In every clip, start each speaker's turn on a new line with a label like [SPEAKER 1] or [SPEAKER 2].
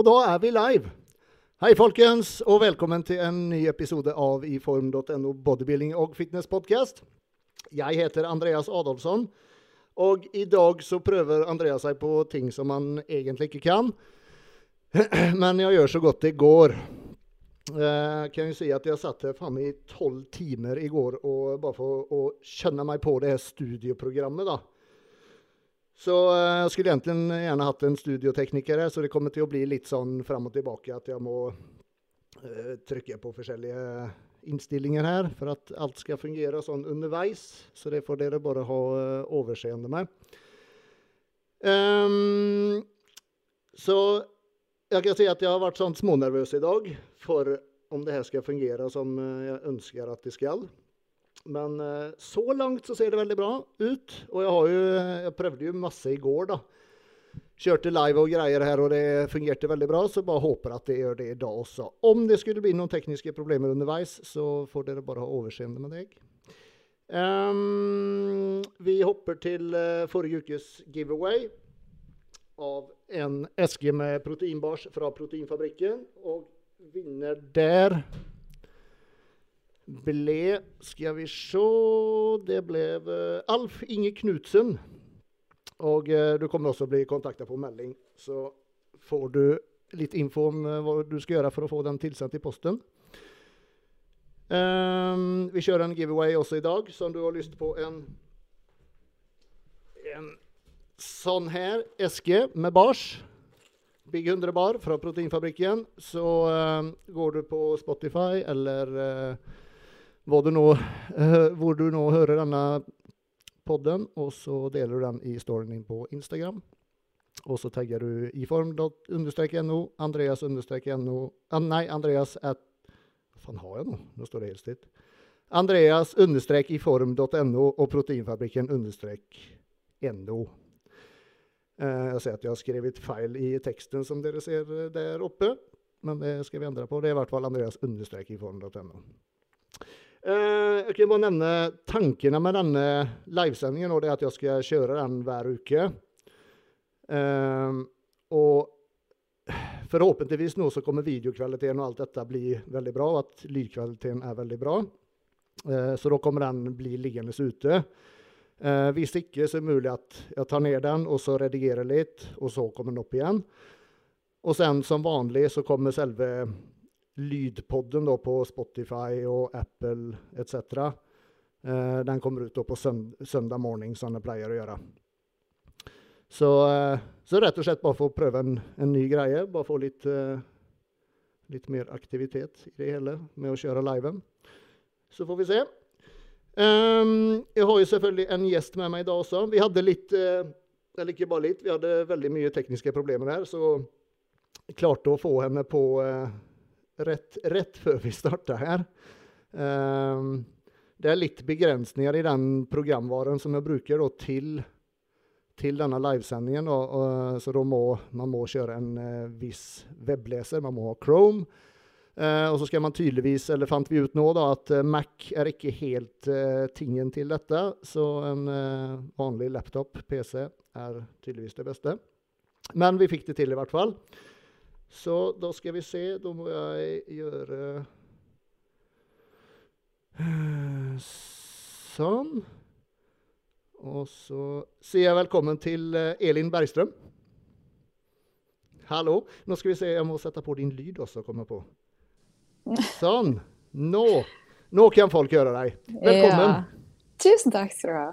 [SPEAKER 1] Og da er vi live. Hei, folkens, og velkommen til en ny episode av iform.no bodybuilding og fitness podcast. Jeg heter Andreas Adolfsson, og i dag så prøver Andreas seg på ting som han egentlig ikke kan. Men jeg gjør så godt det går. Jeg kan jo si at jeg satt her faen i tolv timer i går og bare for å kjenne meg på det her studieprogrammet, da. Så eh, jeg skulle egentlig gjerne hatt en studiotekniker her, så det kommer til å bli litt sånn fram og tilbake at jeg må uh, trykke på forskjellige innstillinger her for at alt skal fungere sånn underveis. Så det får dere bare ha uh, overseende med. Um, så jeg kan si at jeg har vært sånn smånervøs i dag for om det her skal fungere som jeg ønsker at det skal. Men eh, så langt så ser det veldig bra ut. Og jeg, har jo, jeg prøvde jo masse i går, da. Kjørte live og greier her, og det fungerte veldig bra. Så bare håper at det gjør det i dag også. Om det skulle bli noen tekniske problemer underveis, så får dere bare ha overseende med deg. Um, vi hopper til uh, forrige ukes giveaway av en eske med proteinbars fra Proteinfabrikken. Og vinner der ble Skal vi se Det ble uh, Alf Inge Knutsen. Og uh, du kommer også bli kontakta på melding, så får du litt info om uh, hva du skal gjøre for å få den tilsendt i posten. Um, vi kjører en giveaway også i dag, så om du har lyst på en, en sånn her eske med bars Big 100 bar fra Proteinfabrikken, så går du på Spotify eller du nå, uh, hvor du nå hører denne podden, og så deler du den i storyen din på Instagram. Og så tagger du iform.no, Andreas-no ah, Nei, Andreas at Hva faen har jeg nå? Nå står det helt stilt. Andreas understrek iform.no og Proteinfabrikken understrek no. Uh, jeg ser at jeg har skrevet feil i teksten som dere ser der oppe, men det skal vi endre på. Det er i hvert fall Andreas understrek iform.no. Uh, jeg kan bare nevne tankene med denne livesendingen. og det er At jeg skal kjøre den hver uke. Uh, og forhåpentligvis nå så kommer videokvaliteten og alt dette bli veldig bra. Og at lydkvaliteten er veldig bra. Uh, så da kommer den bli liggende ute. hvis ikke så er det mulig at jeg tar ned den og så redigerer litt, og så kommer den opp igjen. Og sen som vanlig så kommer selve lydpodden da, på Spotify og Apple etc. Eh, den kommer ut da på sønd søndag morgen, som den pleier å gjøre. Så, eh, så, rett og slett bare for å prøve en, en ny greie. Bare få litt, eh, litt, mer aktivitet i det hele med å kjøre liven. Så får vi se. Um, jeg har jo selvfølgelig en gjest med meg i dag også. Vi hadde litt eh, Eller ikke bare litt, vi hadde veldig mye tekniske problemer her. Så klarte å få henne på eh, rett, rett før vi starta her. Um, det er litt begrensninger i den programvaren som jeg bruker da, til, til, denne livesendingen. Og, og, så da må man må kjøre en uh, viss webleser. Man må ha Chrome. Uh, og så skal man tydeligvis, eller fant vi ut nå, da, at uh, Mac er ikke helt tingen til dette. Så en vanlig laptop, PC, er tydeligvis det beste. Men vi fikk det til i hvert fall. Så da skal vi se. Da må jeg gjøre Sånn. Og så sier jeg velkommen til eh, Elin Bergstrøm. Hallo. Nå skal vi se, jeg må sette på din lyd også, Komme på. Sånn. Nå. Nå kan folk høre deg. Velkommen. Ja.
[SPEAKER 2] Tusen takk skal du ha.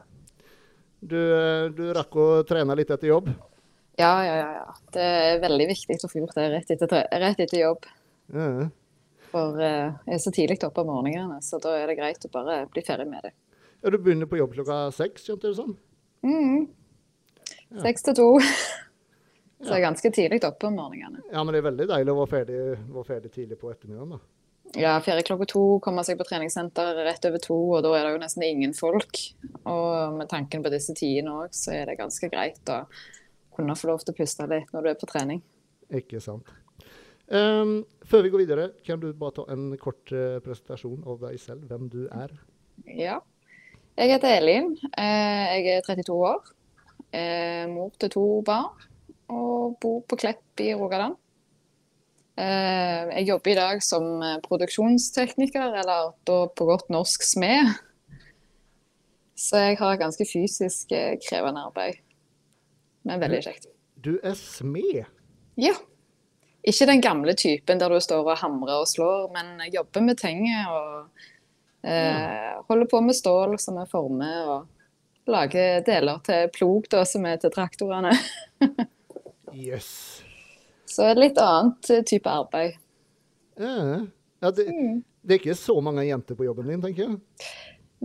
[SPEAKER 1] Du, eh, du rakk å trene litt etter jobb?
[SPEAKER 2] Ja, ja, ja. Det er veldig viktig å få gjort det rett etter, rett etter jobb. Ja. For uh, jeg er så tidlig oppe om morgenene, så da er det greit å bare bli ferdig med det.
[SPEAKER 1] Ja, Du begynner på jobb klokka seks, skjønte du sånn?
[SPEAKER 2] Mm. Seks til to. så jeg er ganske tidlig oppe om morgenene.
[SPEAKER 1] Ja, men det er veldig deilig å være ferdig, være ferdig tidlig på ettermiddagen, da.
[SPEAKER 2] Ja, ferdig klokka to, komme seg på treningssenter rett over to, og da er det jo nesten ingen folk. Og med tanken på disse tidene òg, så er det ganske greit å kunne få lov til å puste litt når du er på trening.
[SPEAKER 1] Ikke sant. Um, før vi går videre, kan du bare ta en kort uh, presentasjon av deg selv, hvem du er?
[SPEAKER 2] Ja. Jeg heter Elin. Uh, jeg er 32 år. Uh, mor til to barn. Og bor på Klepp i Rogaland. Jeg jobber i dag som produksjonstekniker, eller på godt norsk smed. Så jeg har ganske fysisk krevende arbeid. Men veldig kjekt.
[SPEAKER 1] Du er smed?
[SPEAKER 2] Ja. Ikke den gamle typen der du står og hamrer og slår, men jeg jobber med ting og eh, holder på med stål som er former, og lager deler til plog da, som er til traktorene.
[SPEAKER 1] yes.
[SPEAKER 2] Så et litt annet eh, type arbeid.
[SPEAKER 1] Ja, ja, det,
[SPEAKER 2] Mm.
[SPEAKER 1] det er ikke så mange jenter på jobben din, tenker jeg.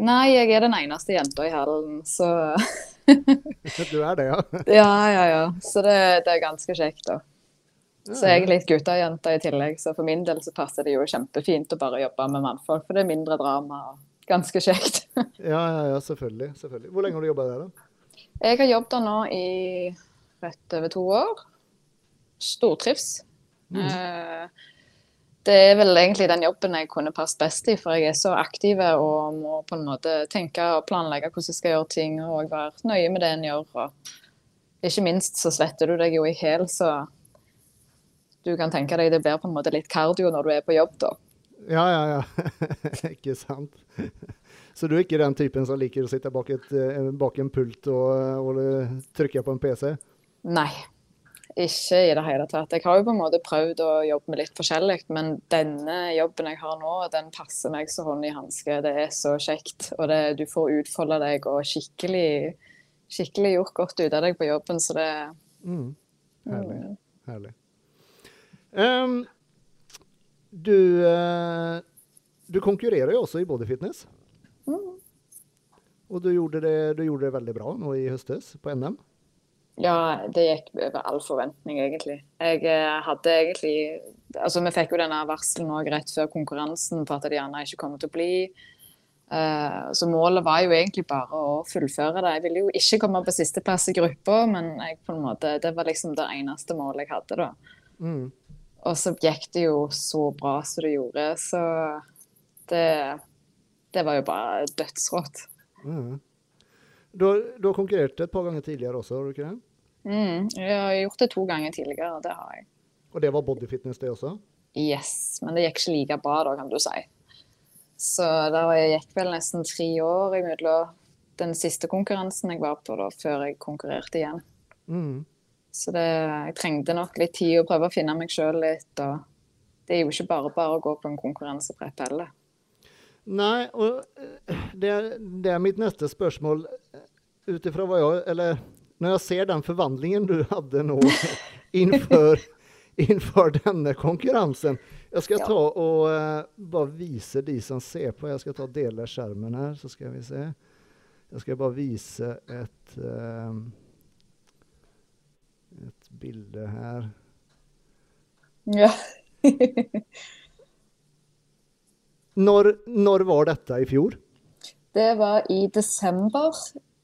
[SPEAKER 2] Nei, jeg er den eneste jenta i hallen, så
[SPEAKER 1] Du er det, ja.
[SPEAKER 2] Ja, ja, ja. Så det, det er ganske kjekt, da. Så jeg er litt guttejente i tillegg, så for min del så passer det jo kjempefint å bare jobbe med mannfolk, for det er mindre drama og ganske kjekt.
[SPEAKER 1] ja, ja, ja selvfølgelig, selvfølgelig. Hvor lenge har du jobba der, da?
[SPEAKER 2] Jeg har jobbet der nå i rett over to år. Stortrives. Eh, Det er vel egentlig den jobben jeg kunne passet best i, for jeg er så aktiv og må på en måte tenke og planlegge hvordan jeg skal gjøre ting, og være nøye med det en gjør. Og ikke minst så svetter du deg jo i hæl, så du kan tenke deg det blir på en måte litt kardio når du er på jobb, da.
[SPEAKER 1] Ja, ja, ja. ikke sant. Så du er ikke den typen som liker å sitte bak, et, eh, bak en pult og, og trykke på en PC?
[SPEAKER 2] Nei, ikke i det hele tatt. Jeg har jo på en måte prøvd å jobbe med litt forskjellig, men denne jobben jeg har nå, den passer meg så hånd i hanske. Det er så kjekt, og det, du får utfolde deg og skikkelig, skikkelig gjort godt ut av deg på jobben, så det
[SPEAKER 1] Mm. Herlig.
[SPEAKER 2] mm.
[SPEAKER 1] herlig. Um, du, uh, du konkurrerer jo også i bodyfitness.
[SPEAKER 2] Mm.
[SPEAKER 1] Og du gjorde, det, du gjorde det veldig bra nå i høstes på NM.
[SPEAKER 2] Ja, det gikk over all forventning, egentlig. Jeg eh, hadde egentlig Altså, vi fikk jo denne varselen òg rett før konkurransen på at det gjerne ikke kommer til å bli. Eh, så målet var jo egentlig bare å fullføre det. Jeg ville jo ikke komme på sisteplass i gruppa, men jeg på en måte, det var liksom det eneste målet jeg hadde, da.
[SPEAKER 1] Mm.
[SPEAKER 2] Og så gikk det jo så bra som det gjorde, så det, det var jo bare dødsrått.
[SPEAKER 1] Mm. Du, har, du har konkurrert et par ganger tidligere også, har du ikke det?
[SPEAKER 2] Mm, jeg har gjort det to ganger tidligere, det har jeg.
[SPEAKER 1] Og det var bodyfitness, det også?
[SPEAKER 2] Yes, men det gikk ikke like bra da, kan du si. Så det gikk vel nesten tre år imellom den siste konkurransen jeg var på, da, før jeg konkurrerte igjen.
[SPEAKER 1] Mm.
[SPEAKER 2] Så det, jeg trengte nok litt tid å prøve å finne meg sjøl litt. Og det er jo ikke bare bare å gå på en konkurranseprepp heller.
[SPEAKER 1] Nei, og eh, det, er- det er mitt neste spørsmål. Ut ifra hva jeg Eller når jeg ser den forvandlingen du hadde nå innenfor, innenfor denne konkurransen Jeg skal ta og uh, bare vise de som ser på. Jeg skal ta dele skjermen her, så skal vi se. Jeg skal bare vise et uh, Et bilde her.
[SPEAKER 2] Ja.
[SPEAKER 1] Når, når var dette i fjor?
[SPEAKER 2] Det var i desember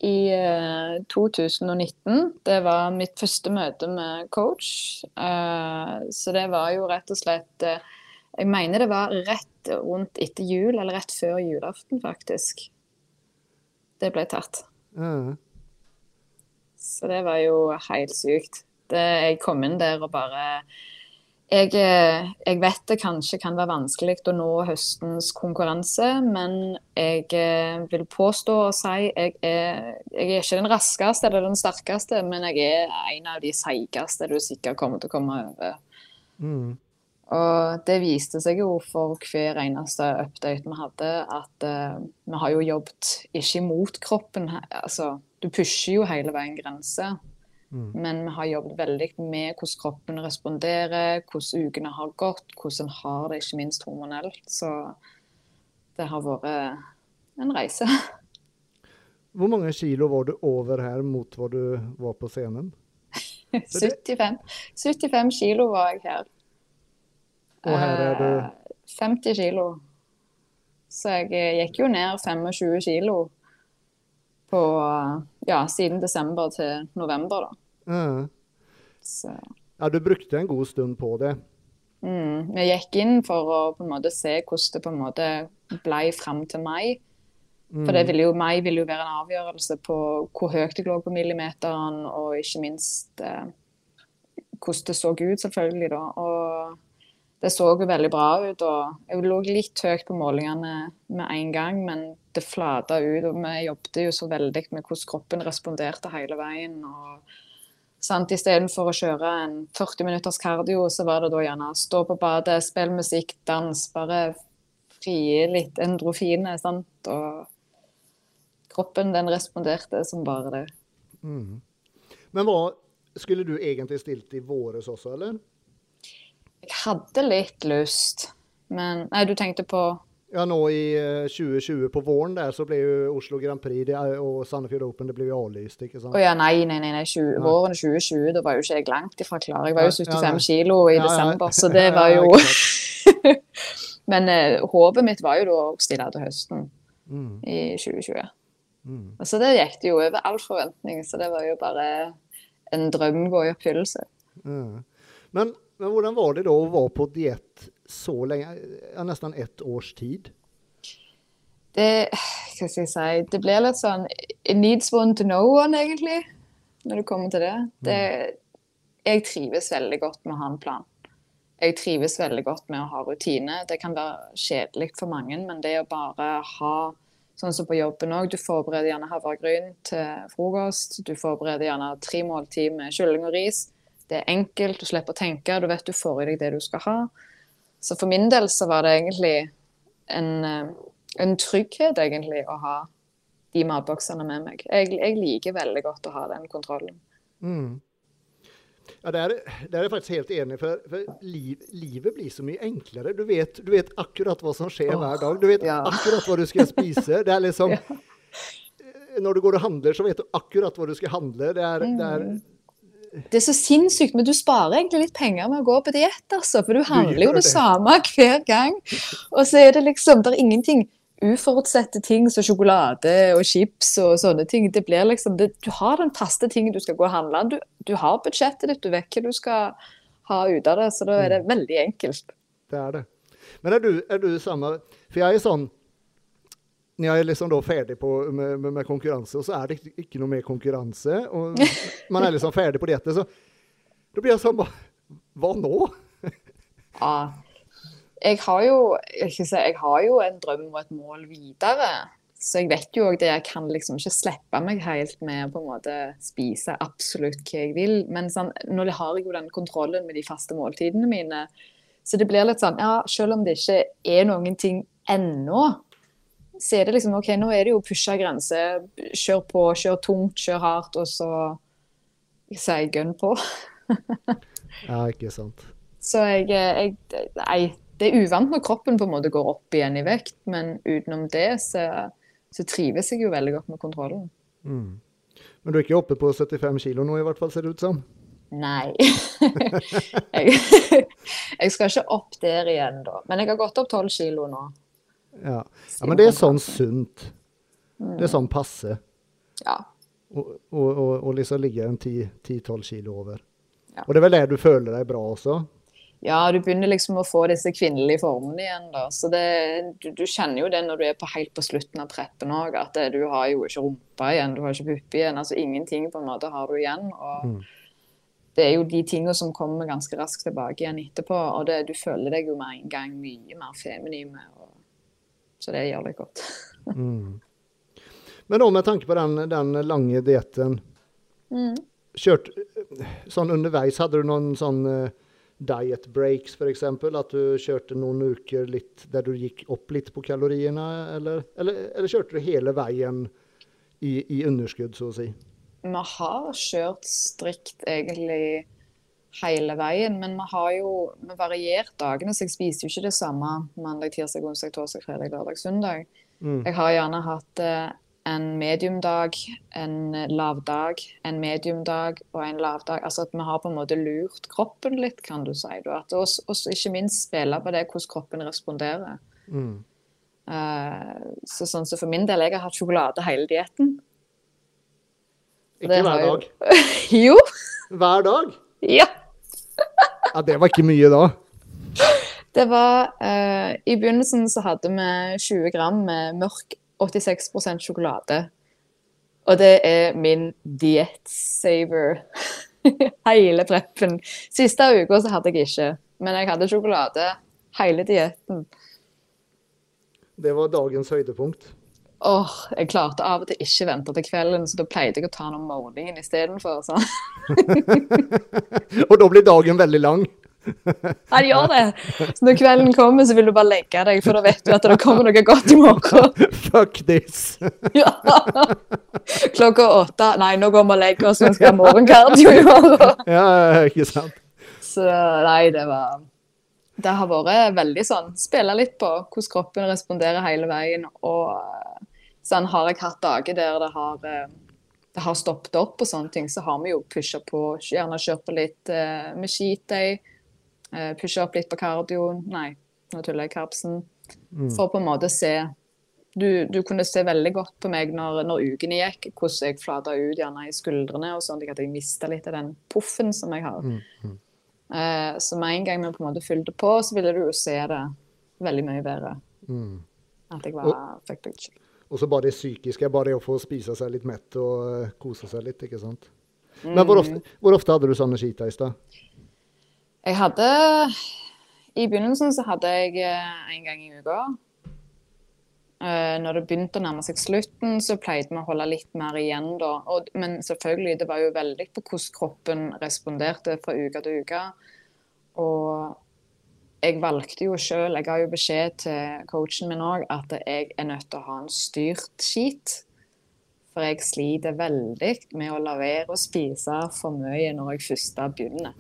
[SPEAKER 2] i eh, 2019. Det var mitt første møte med coach. Eh, så det var jo rett og slett eh, Jeg mener det var rett rundt etter jul, eller rett før julaften, faktisk. Det ble tatt.
[SPEAKER 1] Eh,
[SPEAKER 2] Så det var jo helt sykt. Det, jeg kom inn der og bare jeg, eh, jeg vet det kanskje kan være vanskelig å nå høstens konkurranse, men jeg eh, vil påstå og si jeg er, jeg er ikke den raskeste eller den sterkeste, men jeg er en av de seigeste du sikkert kommer til å komme over.
[SPEAKER 1] mm,
[SPEAKER 2] Og det viste seg jo for hver eneste update vi hadde, at uh, vi har jo jobbet ikke imot kroppen. Altså, du pusher jo hele veien grenser.
[SPEAKER 1] Mm.
[SPEAKER 2] Men vi har jobbet veldig med hvordan kroppen responderer, hvordan ukene har gått, hvordan har det, ikke minst hormonelt. Så det har vært en reise.
[SPEAKER 1] Hvor mange kilo var du over her mot hva du var på scenen?
[SPEAKER 2] 75, 75 kilo var jeg her.
[SPEAKER 1] Og her er du
[SPEAKER 2] Eh, 50 kilo. Så jeg eh, gikk jo ned 25 kilo på ja, siden desember til november, da.
[SPEAKER 1] Mm.
[SPEAKER 2] Så
[SPEAKER 1] Ja, du brukte en god stund på det.
[SPEAKER 2] Mm, vi gikk inn for å på en måte se hvordan det på en måte ble fram til mai. For det ville jo, mai ville jo være en avgjørelse på hvor høyt jeg lå på millimeteren, og ikke minst eh, hvordan det så ut, selvfølgelig. da. Og det så jo veldig bra ut. og Jeg lå litt høyt på målingene med en gang, men det flata ut. og Vi jobbet jo så veldig med hvordan kroppen responderte hele veien. og sant, Istedenfor å kjøre en 40 minutters kardio, så var det da gjerne stå på badet, spille musikk, dans. Bare frie litt endrofine. sant, og kroppen den responderte som bare det.
[SPEAKER 1] Mm. Men hva skulle du egentlig stilt i våres også, eller?
[SPEAKER 2] Jeg hadde litt lyst, men Nei, du tenkte på
[SPEAKER 1] Ja, nå i eh, 2020 på våren der så ble jo Oslo Grand Prix det, og Sandefjord Open det ble jo avlyst, ikke sant?
[SPEAKER 2] Å ja, nei, nei, nei, nei 20,
[SPEAKER 1] Nei.
[SPEAKER 2] våren 2020, da var jo ikke jeg langt ifra klar. Jeg var jo
[SPEAKER 1] 75 ja,
[SPEAKER 2] 75 kilo i
[SPEAKER 1] Ja,
[SPEAKER 2] desember, så det var jo. Men eh, håpet mitt var jo da å stille til høsten
[SPEAKER 1] Mm,
[SPEAKER 2] i 2020.
[SPEAKER 1] mm.
[SPEAKER 2] Og så det gikk det jo over all forventning, så det var jo bare en drøm gå i oppfyllelse.
[SPEAKER 1] Mm. Men, men hvordan var det da å være på diett så lenge, ja, nesten ett års tid?
[SPEAKER 2] Det, hva skal jeg si, det blir litt sånn It needs one to know one, egentlig, når det kommer til det. det jeg trives veldig godt med å ha en plan. Jeg trives veldig godt med å ha rutine. Det kan være kjedelig for mange, men det å bare ha Sånn som på jobben òg. Du forbereder gjerne havregryn til frokost. Du forbereder gjerne tre måltid med kylling og ris. Det er enkelt, du slipper å tenke, du vet du får i deg det du skal ha. Så for min del så var det egentlig en, eh, en trygghet egentlig å ha de matboksene med meg. Jeg, jeg liker veldig godt å ha den kontrollen.
[SPEAKER 1] Mm. Ja, der, der er jeg faktisk helt enig, for, for liv, livet blir så mye enklere. Du vet, du vet akkurat hva som skjer
[SPEAKER 2] oh,
[SPEAKER 1] hver dag. Du vet
[SPEAKER 2] ja.
[SPEAKER 1] akkurat hva du skal spise. Det er liksom
[SPEAKER 2] Ja.
[SPEAKER 1] Når du går og handler, så vet du akkurat hva du skal handle. Det er, det er
[SPEAKER 2] Mm. Det er så sinnssykt, men du sparer egentlig litt penger med å gå på diett, altså. For du handler jo det samme hver gang. Og så er det liksom Det er ingenting uforutsette ting som sjokolade og chips og sånne ting. Det blir liksom det, Du har den faste tingen du skal gå og handle. Du, du har budsjettet ditt, du vet hva du skal ha ut av det. Så da er det veldig enkelt.
[SPEAKER 1] Det er det. Men er du, er du samme For jeg er sånn Når jeg er liksom da ferdig på, med, med, med konkurranse, og så er det ikke, ikke noe mer konkurranse, og man er liksom ferdig på dietten, så da blir jeg sånn Hva nå?
[SPEAKER 2] Ja. Jeg har jo jeg, si, jeg har jo en drøm og et mål videre. Så jeg vet jo òg det. Jeg kan liksom ikke slippe meg helt med å på en måte spise absolutt hva jeg vil. Men sånn, nå har jeg jo den kontrollen med de faste måltidene mine. Så det blir litt sånn Ja, selv om det ikke er noen ting ennå, så er det liksom OK, nå er det jo pusha grenser. Kjør på, kjør tungt, kjør hardt, og så sier jeg gun på.
[SPEAKER 1] Ja, ikke sant.
[SPEAKER 2] Så jeg, jeg Nei, det er uvant når kroppen på en måte går opp igjen i vekt, men utenom det så, så trives jeg jo veldig godt med kontrollen.
[SPEAKER 1] Mm. Men du er ikke oppe på 75 kilo nå, i hvert fall, ser det ut som?
[SPEAKER 2] Nei. jeg, jeg skal ikke opp der igjen, da. Men jeg har gått opp 12 kilo nå.
[SPEAKER 1] Ja. ja, men det er sånn sunt. Det er sånn passe.
[SPEAKER 2] Ja.
[SPEAKER 1] Og, og, og, og liksom ligge en 10-12 kilo over.
[SPEAKER 2] Ja.
[SPEAKER 1] Og det er vel det du føler deg bra også?
[SPEAKER 2] ja, du begynner liksom å få disse kvinnelige formene igjen, da. Så det, du, du kjenner jo det når du er på, helt på slutten av preppen òg, at det, du har jo ikke rumpa igjen, du har ikke puppe igjen. Altså ingenting på en måte har du igjen. og
[SPEAKER 1] Mm.
[SPEAKER 2] det er jo de tingene som kommer ganske raskt tilbake igjen etterpå. Og det, du føler deg jo med en gang mye mer feminin. Og, så det gjør det godt.
[SPEAKER 1] Mm. Men da med tanke på den, den lange dietten,
[SPEAKER 2] Mm.
[SPEAKER 1] kjørt sånn underveis, hadde du noen sånn eh, diet breaks f.eks.? At du kjørte noen uker litt der du gikk opp litt på kaloriene, eller, eller, eller kjørte du hele veien i, i underskudd, så å si?
[SPEAKER 2] Vi har kjørt strikt egentlig hele veien, men vi har jo vi variert dagene, så jeg spiser jo ikke det samme mandag, tirsdag, onsdag, torsdag, fredag, lørdag, søndag.
[SPEAKER 1] Mm.
[SPEAKER 2] Jeg har gjerne hatt eh, en mediumdag, en lavdag, en mediumdag og en lavdag. Altså at vi har på en måte lurt kroppen litt, kan du si. oss ikke minst spille på det hvordan kroppen responderer.
[SPEAKER 1] Mm.
[SPEAKER 2] Uh, så sånn så for min del, jeg har hatt sjokolade hele dietten.
[SPEAKER 1] Ikke hver dag.
[SPEAKER 2] jo!
[SPEAKER 1] Hver dag?
[SPEAKER 2] Ja!
[SPEAKER 1] Ja, det var ikke mye da.
[SPEAKER 2] Det var uh, I begynnelsen så hadde vi 20 gram med mørk 86% sjokolade. Og det er min diett-saver. Hele preppen. Siste uka så hadde jeg ikke. Men jeg hadde sjokolade hele dietten.
[SPEAKER 1] Det var dagens høydepunkt.
[SPEAKER 2] Åh, jeg klarte av og til ikke vente til kvelden, så da pleide jeg å ta den om morgenen istedenfor.
[SPEAKER 1] Og da blir dagen veldig lang.
[SPEAKER 2] Ja, det gjør det. Så når kvelden kommer, så vil du bare legge deg, for da vet du at det kommer noe godt i morgen.
[SPEAKER 1] Fuck this.
[SPEAKER 2] Ja. Klokka åtte. Nei, nå går vi og legger oss, vi skal ha morgenkardio i morgen.
[SPEAKER 1] Ja, ikke sant.
[SPEAKER 2] Så nei, det var Det har vært veldig sånn Spille litt på hvordan kroppen responderer hele veien. Og sånn har jeg hatt dager der det har eh, det har stoppet opp og sånne ting, så har vi jo pusha på. Gjerne kjørt på litt uh, med skitøy. day. Eh, pusha opp litt på kardioen. Nei, nå tuller jeg karpsen. For på en måte se du, du kunne se veldig godt på meg når, når ukene gikk, hvordan jeg flata ut gjerne i skuldrene og sånn, at jeg mista litt av den puffen som jeg har. Eh, så med en gang vi på en måte fylte på, så ville du jo se det veldig mye bedre.
[SPEAKER 1] Mm.
[SPEAKER 2] At jeg var fikk picture.
[SPEAKER 1] Og så bare det psykiske, bare det å få spise seg litt mett og eh, kose seg litt, ikke sant. Men hvor ofte, hvor ofte hadde du sånne skitais, da?
[SPEAKER 2] Jeg hadde I begynnelsen så hadde jeg eh, en gang i uka. Eh, Når det begynte å nærme seg slutten, så pleide vi å holde litt mer igjen da. Og, men selvfølgelig, det var jo veldig på hvordan kroppen responderte fra uke til uke. Og jeg valgte jo sjøl, jeg ga jo beskjed til coachen min òg, at jeg er nødt til å ha en styrt skit. For jeg sliter veldig med å la være å spise for mye når jeg først begynner.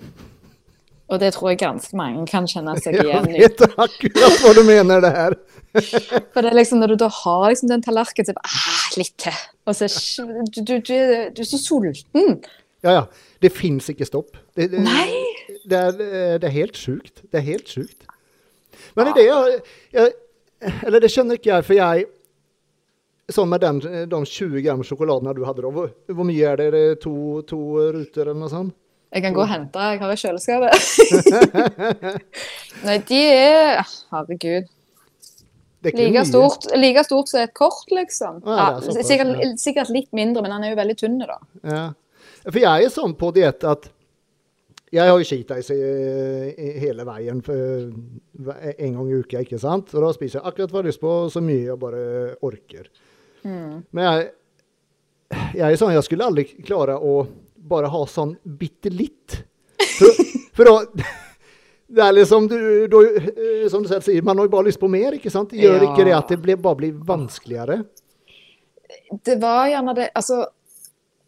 [SPEAKER 2] Og det tror jeg ganske mange kan kjenne seg
[SPEAKER 1] Jeg
[SPEAKER 2] igjen i.
[SPEAKER 1] vet akkurat hva du mener det her.
[SPEAKER 2] For det er liksom når du da har liksom den tallerkenen, så bare ah, litt til. Og så du, du, du, er- du er så sulten.
[SPEAKER 1] Ja, ja. Det fins ikke stopp. Det, det,
[SPEAKER 2] Nei!
[SPEAKER 1] det, er, det er helt sjukt. Det er helt sjukt. Men er det jeg, jeg Eller det skjønner ikke jeg, for jeg Sånn med den, de 20 gram sjokoladene du hadde, da, hvor, hvor mye er det? Er det to, to ruter eller noe sånt?
[SPEAKER 2] Jeg kan gå og hente, jeg har i kjøleskapet. Nei, de er Herregud.
[SPEAKER 1] Det er
[SPEAKER 2] Like stort, like stort som et kort, liksom.
[SPEAKER 1] Ja,
[SPEAKER 2] Ja,
[SPEAKER 1] er
[SPEAKER 2] sikkert, sikkert litt mindre, men han er jo veldig tynn, da.
[SPEAKER 1] Ja. For jeg er sånn på diett at jeg har jo i hele veien en gang i uka, ikke sant? Og da spiser jeg akkurat hva jeg har lyst på, så mye jeg bare orker. Men jeg, jeg er sånn, jeg skulle aldri klare å bare ha sånn bitte litt. For, for da det er liksom, du, da, eh, som du selv sier, man har jo bare lyst på mer, ikke sant? Gjør
[SPEAKER 2] Ja.
[SPEAKER 1] ikke det at det bare blir vanskeligere?
[SPEAKER 2] Det var gjerne det Altså,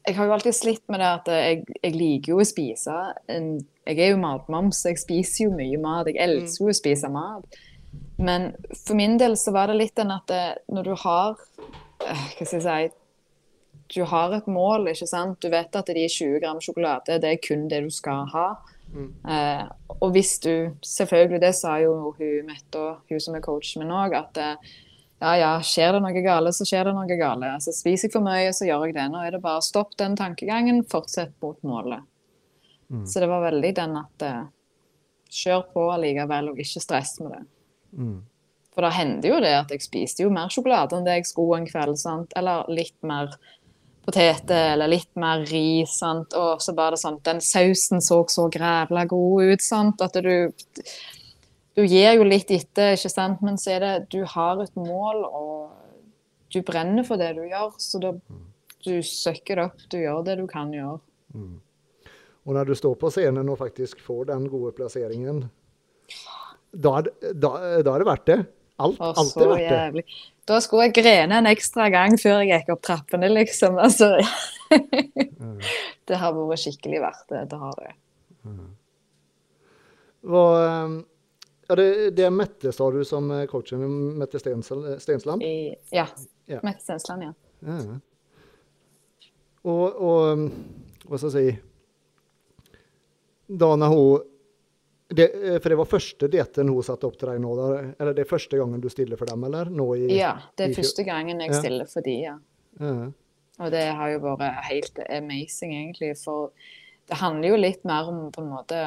[SPEAKER 2] jeg har jo alltid slitt med det at jeg, jeg liker jo å spise. En, jeg er jo matmoms, jeg spiser jo mye mat. Jeg elsker jo å spise mat. Men for min del så var det litt den at det, når du har eh, Hva skal jeg si Du har et mål, ikke sant. Du vet at de 20 gram sjokolade, det er kun det du skal ha. Eh, og hvis du Selvfølgelig, det sa jo hun Mette hun som er coachen min òg, at eh, ja, ja, skjer det noe gale, så skjer det noe gale. Altså, Spiser jeg for mye, så gjør jeg det. Nå er det bare stopp den tankegangen, fortsett mot målet. Så det var veldig den at uh, kjør på allikevel, og ikke stress med det. For det hendte jo det at jeg spiste jo mer sjokolade enn det jeg skulle en kveld, sant? eller litt mer poteter, eller litt mer ris, sant? og så var det sånn den sausen så så grævla god ut, sant, at du du gir jo litt etter, ikke sant, men så er det du har et mål, og du brenner for det du gjør, så da du søkker det opp, du gjør det du kan gjøre.
[SPEAKER 1] Og når du står på scenen og faktisk får den gode plasseringen, da, da, da er det verdt det. Alt, alt er verdt det.
[SPEAKER 2] Da skulle jeg grene en ekstra gang før jeg gikk opp trappene, liksom. Altså, det har vært skikkelig verdt det. Det har det.
[SPEAKER 1] Hva, eh, ja, det, det er Mette, sa du, som coachen coachen Mette Stensl- Stensland?
[SPEAKER 2] I, ja.
[SPEAKER 1] Ja.
[SPEAKER 2] Mette Stensland, ja.
[SPEAKER 1] Ja. Og, og um, hva skal jeg si Da når hun det, eh, For det var første dietten hun satte opp til deg nå? Der, eller det er første gangen du stiller for dem, eller? Nå i,
[SPEAKER 2] Ja, det er første gangen jeg
[SPEAKER 1] Ja.
[SPEAKER 2] stiller for de, ja.
[SPEAKER 1] Ja.
[SPEAKER 2] Og det har jo vært helt amazing, egentlig. For det handler jo litt mer om på en måte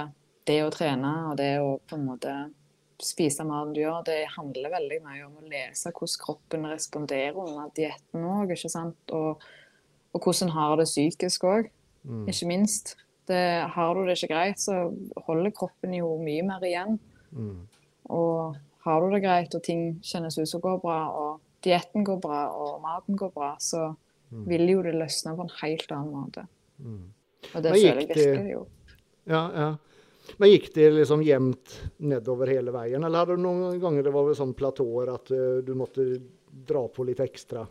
[SPEAKER 2] det å trene og det å på en måte spise maten du gjør. Det handler veldig mye om å lese hvordan kroppen responderer under dietten òg, ikke sant. Og, og hvordan har det psykisk òg,
[SPEAKER 1] Mm.
[SPEAKER 2] ikke minst. Det, har du det ikke greit, så holder kroppen jo mye mer igjen.
[SPEAKER 1] Mm.
[SPEAKER 2] Og har du det greit, og ting kjennes ut som går bra, og dietten går bra, og maten går bra, så
[SPEAKER 1] Mm.
[SPEAKER 2] vil jo det løsne på en helt annen måte.
[SPEAKER 1] Mm.
[SPEAKER 2] Og det føler jeg virkelig jo.
[SPEAKER 1] Ja, ja. Men gikk det liksom jevnt nedover hele veien, eller hadde du noen ganger det var vel sånn platåer at eh, du måtte dra på litt ekstra?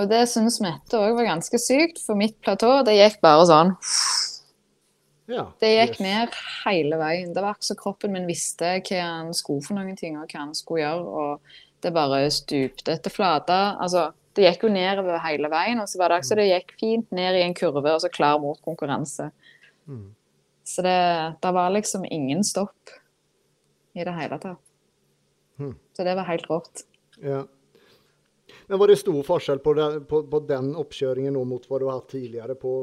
[SPEAKER 2] Og det syns Mette òg var ganske sykt, for mitt platå det gikk bare sånn.
[SPEAKER 1] Ja.
[SPEAKER 2] Det gikk
[SPEAKER 1] yes.
[SPEAKER 2] ned hele veien. Det var akkurat så kroppen min visste hva han skulle for noen ting, og hva han skulle gjøre, og det bare stupte etter flata. Altså, det gikk jo nedover hele veien, og så var det akkurat så det gikk fint ned i en kurve, og så klar mot konkurranse.
[SPEAKER 1] Mm.
[SPEAKER 2] Så det, det var liksom ingen stopp i det hele tatt.
[SPEAKER 1] Hmm.
[SPEAKER 2] Så det var helt rått.
[SPEAKER 1] Ja. Men var det stor forskjell på, det, på, på den oppkjøringen nå mot hva du har hatt tidligere på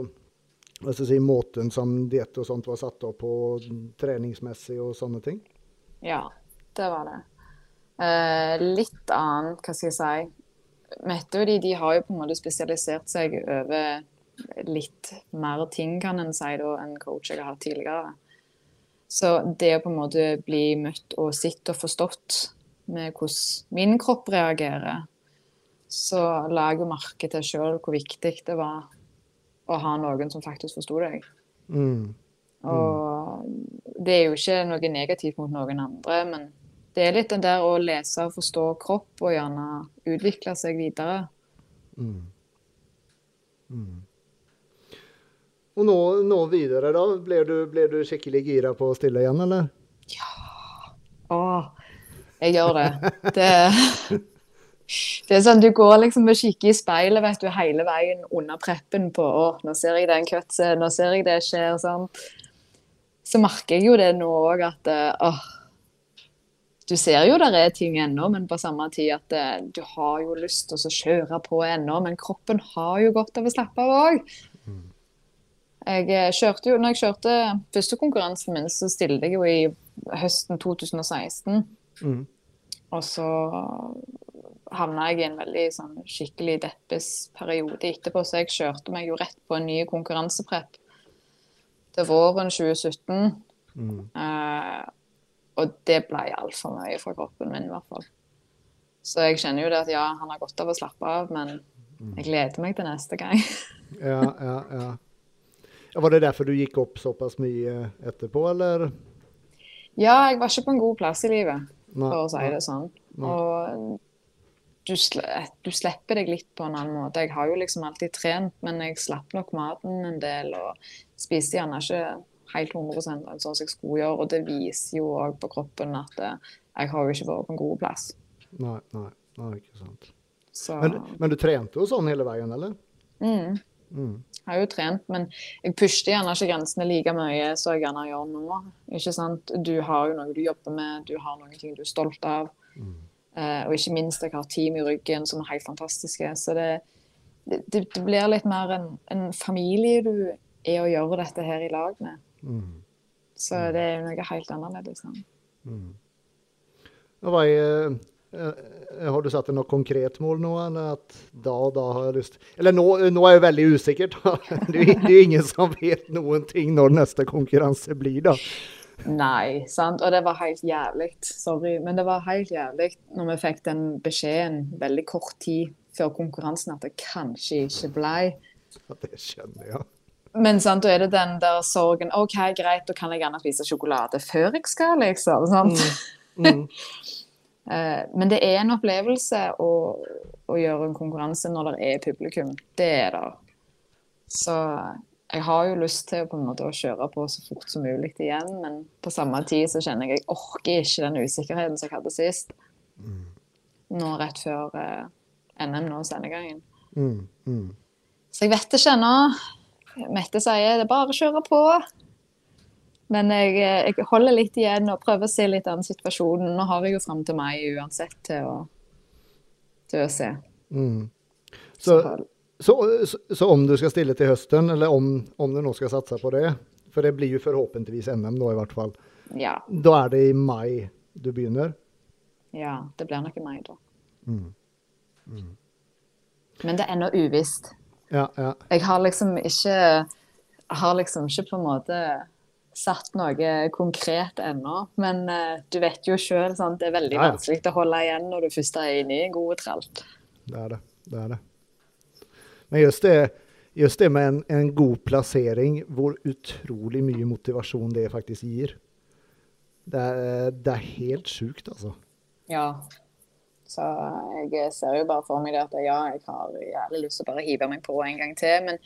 [SPEAKER 1] si, måten som diett og sånt var satt opp på treningsmessig og sånne ting?
[SPEAKER 2] Ja, det var det. Eh, litt annet, hva skal jeg si. Mette og de, de har jo på en måte spesialisert seg over litt mer ting, kan en si, da, enn coach jeg har hatt tidligere. Så det å på en måte bli møtt og sett og forstått med hvordan min kropp reagerer, så la jeg merke til sjøl hvor viktig det var å ha noen som faktisk forsto deg.
[SPEAKER 1] Mm.
[SPEAKER 2] Og det er jo ikke noe negativt mot noen andre, men det er litt den der å lese og forstå kropp og gjerne utvikle seg videre.
[SPEAKER 1] Mm. Og nå, nå videre, da? Ble du, ble du skikkelig gira på å stille igjen, eller? Ja.
[SPEAKER 2] Å, jeg gjør det. Det, det er sånn, Du går liksom og kikker i speilet vet du, hele veien under preppen på å, nå ser jeg den cutsen, nå ser jeg det skjer. sånn. Så merker jeg jo det nå òg, at å, åh, du ser jo der er ting ennå, men på samme tid at eh, du har jo lyst til å kjøre på ennå, men kroppen har jo godt av å slappe av òg. Jeg eh, kjørte jo, når jeg kjørte første konkurransen min, så stilte jeg jo i høsten 2016.
[SPEAKER 1] Mm.
[SPEAKER 2] Og så havna jeg i en veldig sånn, skikkelig deppes periode etterpå, så jeg kjørte meg jo rett på en ny konkurranseprep til våren 2017.
[SPEAKER 1] Mm.
[SPEAKER 2] Uh, og det ble altfor mye for kroppen min, i hvert fall. Så jeg kjenner jo det at ja, han har godt av å slappe av, men jeg gleder meg til neste gang.
[SPEAKER 1] Ja, ja, ja. Var det derfor du gikk opp såpass mye etterpå, eller?
[SPEAKER 2] Ja, jeg var ikke på en god plass i livet,
[SPEAKER 1] Nei,
[SPEAKER 2] for å si det sånn.
[SPEAKER 1] Nei.
[SPEAKER 2] Og du, du slipper deg litt på en annen måte. Jeg har jo liksom alltid trent, men jeg slapp nok maten en del og spiste gjerne ikke helt 100% sånn som jeg skulle gjøre. Og det viser jo òg på kroppen at eh, jeg har jo ikke vært på en god plass.
[SPEAKER 1] Nei, nei, nei, ikke sant. Men, men du trente jo sånn hele veien, eller?
[SPEAKER 2] mm,
[SPEAKER 1] Mm.
[SPEAKER 2] Jeg har jo trent, men jeg pusher gjerne ikke grensene like mye som jeg gjerne gjør nå. Ikke sant? Du har jo noe du jobber med, du har noen ting du er stolt av.
[SPEAKER 1] Mm.
[SPEAKER 2] Eh, og ikke minst jeg har team i ryggen som er helt fantastiske. Så det, det, det blir litt mer en, en familie du er å gjøre dette her i lag med.
[SPEAKER 1] Mm.
[SPEAKER 2] Så det er jo noe helt annerledes. sant?
[SPEAKER 1] Mm. Nå var er, eh, har du satt deg noe konkret mål nå, eller at da og da har jeg lyst Eller nå, nå er jeg veldig usikkert. Det er er ingen som vet noen ting når neste konkurranse blir, da.
[SPEAKER 2] Nei, sant. Og det var helt jævlig. Sorry. Men det var helt jævlig når vi fikk den beskjeden veldig kort tid før konkurransen at det kanskje ikke blei.
[SPEAKER 1] Ja, Det skjønner jeg.
[SPEAKER 2] Men sant, da er det den der sorgen OK, greit, da kan jeg gjerne spise sjokolade før jeg skal, liksom. sant?
[SPEAKER 1] Mm.
[SPEAKER 2] Eh, Men det er en opplevelse å, å gjøre en konkurranse når det er publikum. Det er det. Så jeg har jo lyst til på en måte å kjøre på så fort som mulig igjen, men på samme tid så kjenner jeg jeg orker ikke den usikkerheten som jeg hadde sist. Nå rett før eh, NM nå sendegangen.
[SPEAKER 1] Mm. Mm.
[SPEAKER 2] Så jeg vet ikke ennå. Mette sier det er bare å kjøre på. Men jeg, eh, jeg holder litt igjen og prøver å se litt an situasjonen. Nå har jeg jo fram til mai uansett til å, til å se.
[SPEAKER 1] Mm. Så, så, så, så om du skal stille til høsten, eller om, om du nå skal satse på det, for det blir jo forhåpentligvis NM nå i hvert fall,
[SPEAKER 2] Ja,
[SPEAKER 1] da er det i mai du begynner?
[SPEAKER 2] ja, det blir nok i mai, da.
[SPEAKER 1] Mm.
[SPEAKER 2] Men det er ennå uvisst.
[SPEAKER 1] Ja, ja.
[SPEAKER 2] Jeg har liksom ikke har liksom ikke på en måte satt noe konkret ennå. Men uh, du vet jo sjøl, det er veldig
[SPEAKER 1] Ja, ja.
[SPEAKER 2] vanskelig å holde igjen når du først er inne i en god tralt.
[SPEAKER 1] Det er det. det, er det. Men just det, just det med en, en god plassering, hvor utrolig mye motivasjon det faktisk gir. Det er, det er helt sjukt, altså.
[SPEAKER 2] Ja. Så jeg ser jo bare for meg det at ja, jeg har jævlig lyst til å bare hive meg på en gang til. Men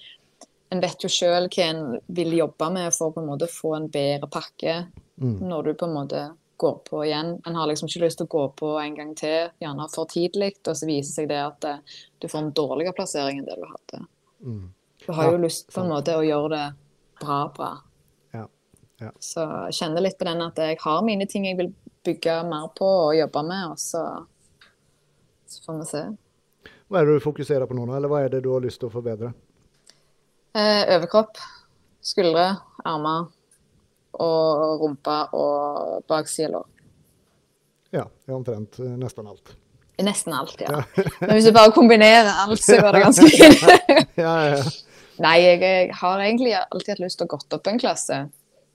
[SPEAKER 2] en vet jo sjøl hva en vil jobbe med for å på en måte få en bedre pakke
[SPEAKER 1] Mm.
[SPEAKER 2] når du på en måte går på igjen. En har liksom ikke lyst til å gå på en gang til, gjerne for tidlig, og så viser seg det at eh, du får en dårligere plassering enn det du hadde.
[SPEAKER 1] Mm.
[SPEAKER 2] Du har
[SPEAKER 1] Ja,
[SPEAKER 2] jo lyst på en måte å gjøre det bra, bra.
[SPEAKER 1] Ja, ja.
[SPEAKER 2] Så jeg kjenner litt på den at jeg har mine ting jeg vil bygge mer på og jobbe med, og så, så får vi se.
[SPEAKER 1] Hva er det du fokuserer på nå, eller hva er det du har lyst til å forbedre?
[SPEAKER 2] Eh, overkropp, skuldre, armer og rumpe og bakside lår.
[SPEAKER 1] Ja, det er omtrent eh, nesten alt.
[SPEAKER 2] Nesten alt, ja. Men hvis du bare kombinerer alt, så går det ganske fint.
[SPEAKER 1] Ja, ja, ja.
[SPEAKER 2] Nei, jeg, jeg har egentlig alltid hatt lyst til å gått opp en klasse.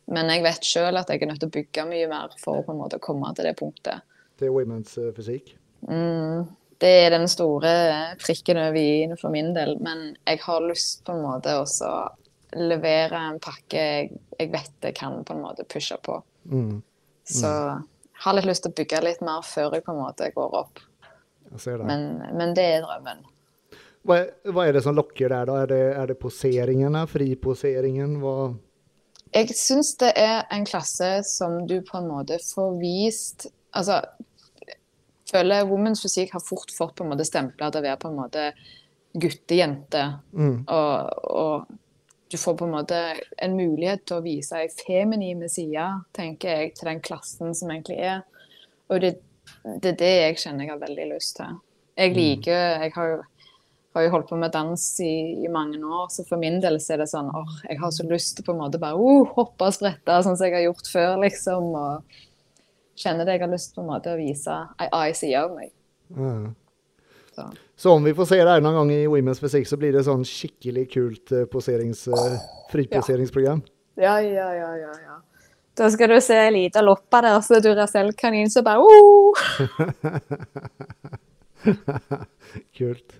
[SPEAKER 2] Men jeg vet sjøl at jeg er nødt til å bygge mye mer for å på en måte komme til det punktet.
[SPEAKER 1] Til women's eh, fysikk.
[SPEAKER 2] Mm, det er den store prikken over i-en for min del. Men jeg har lyst på en måte også å levere en pakke jeg, jeg vet jeg kan på en måte pushe på.
[SPEAKER 1] Mm.
[SPEAKER 2] Så jeg har litt lyst til å bygge litt mer før jeg på en måte går opp.
[SPEAKER 1] Det.
[SPEAKER 2] Men, men det er drømmen.
[SPEAKER 1] Hva, er, hva er det som lokker der, da? Er det, er det poseringene? Friposeringen? Hva
[SPEAKER 2] Jeg syns det er en klasse som du på en måte får vist Altså, føler Women's Fysikk har fort fått på en måte stempla til å være på en måte guttejente.
[SPEAKER 1] mm.
[SPEAKER 2] Og, og du får på en måte en mulighet til å vise ei feminine side, tenker jeg, til den klassen som egentlig er. Og det, det er det jeg kjenner jeg har veldig lyst til. Jeg liker Jeg har jo, har jo holdt på med dans i, i mange år, så for min del så er det sånn åh, jeg har så lyst til på en måte bare uh, hoppe og sprette, sånn som jeg har gjort før, liksom. Og kjenner det jeg har lyst på en måte å vise ei ei side av meg. Så.
[SPEAKER 1] Så om vi får se det en gang i Women's Fysikk, så blir det sånn skikkelig kult eh, poserings, eh, friposeringsprogram.
[SPEAKER 2] Ja, ja, ja, ja, ja. Da skal du se ei lita loppe der, så Duracell-kanin som bare oh!
[SPEAKER 1] Kult.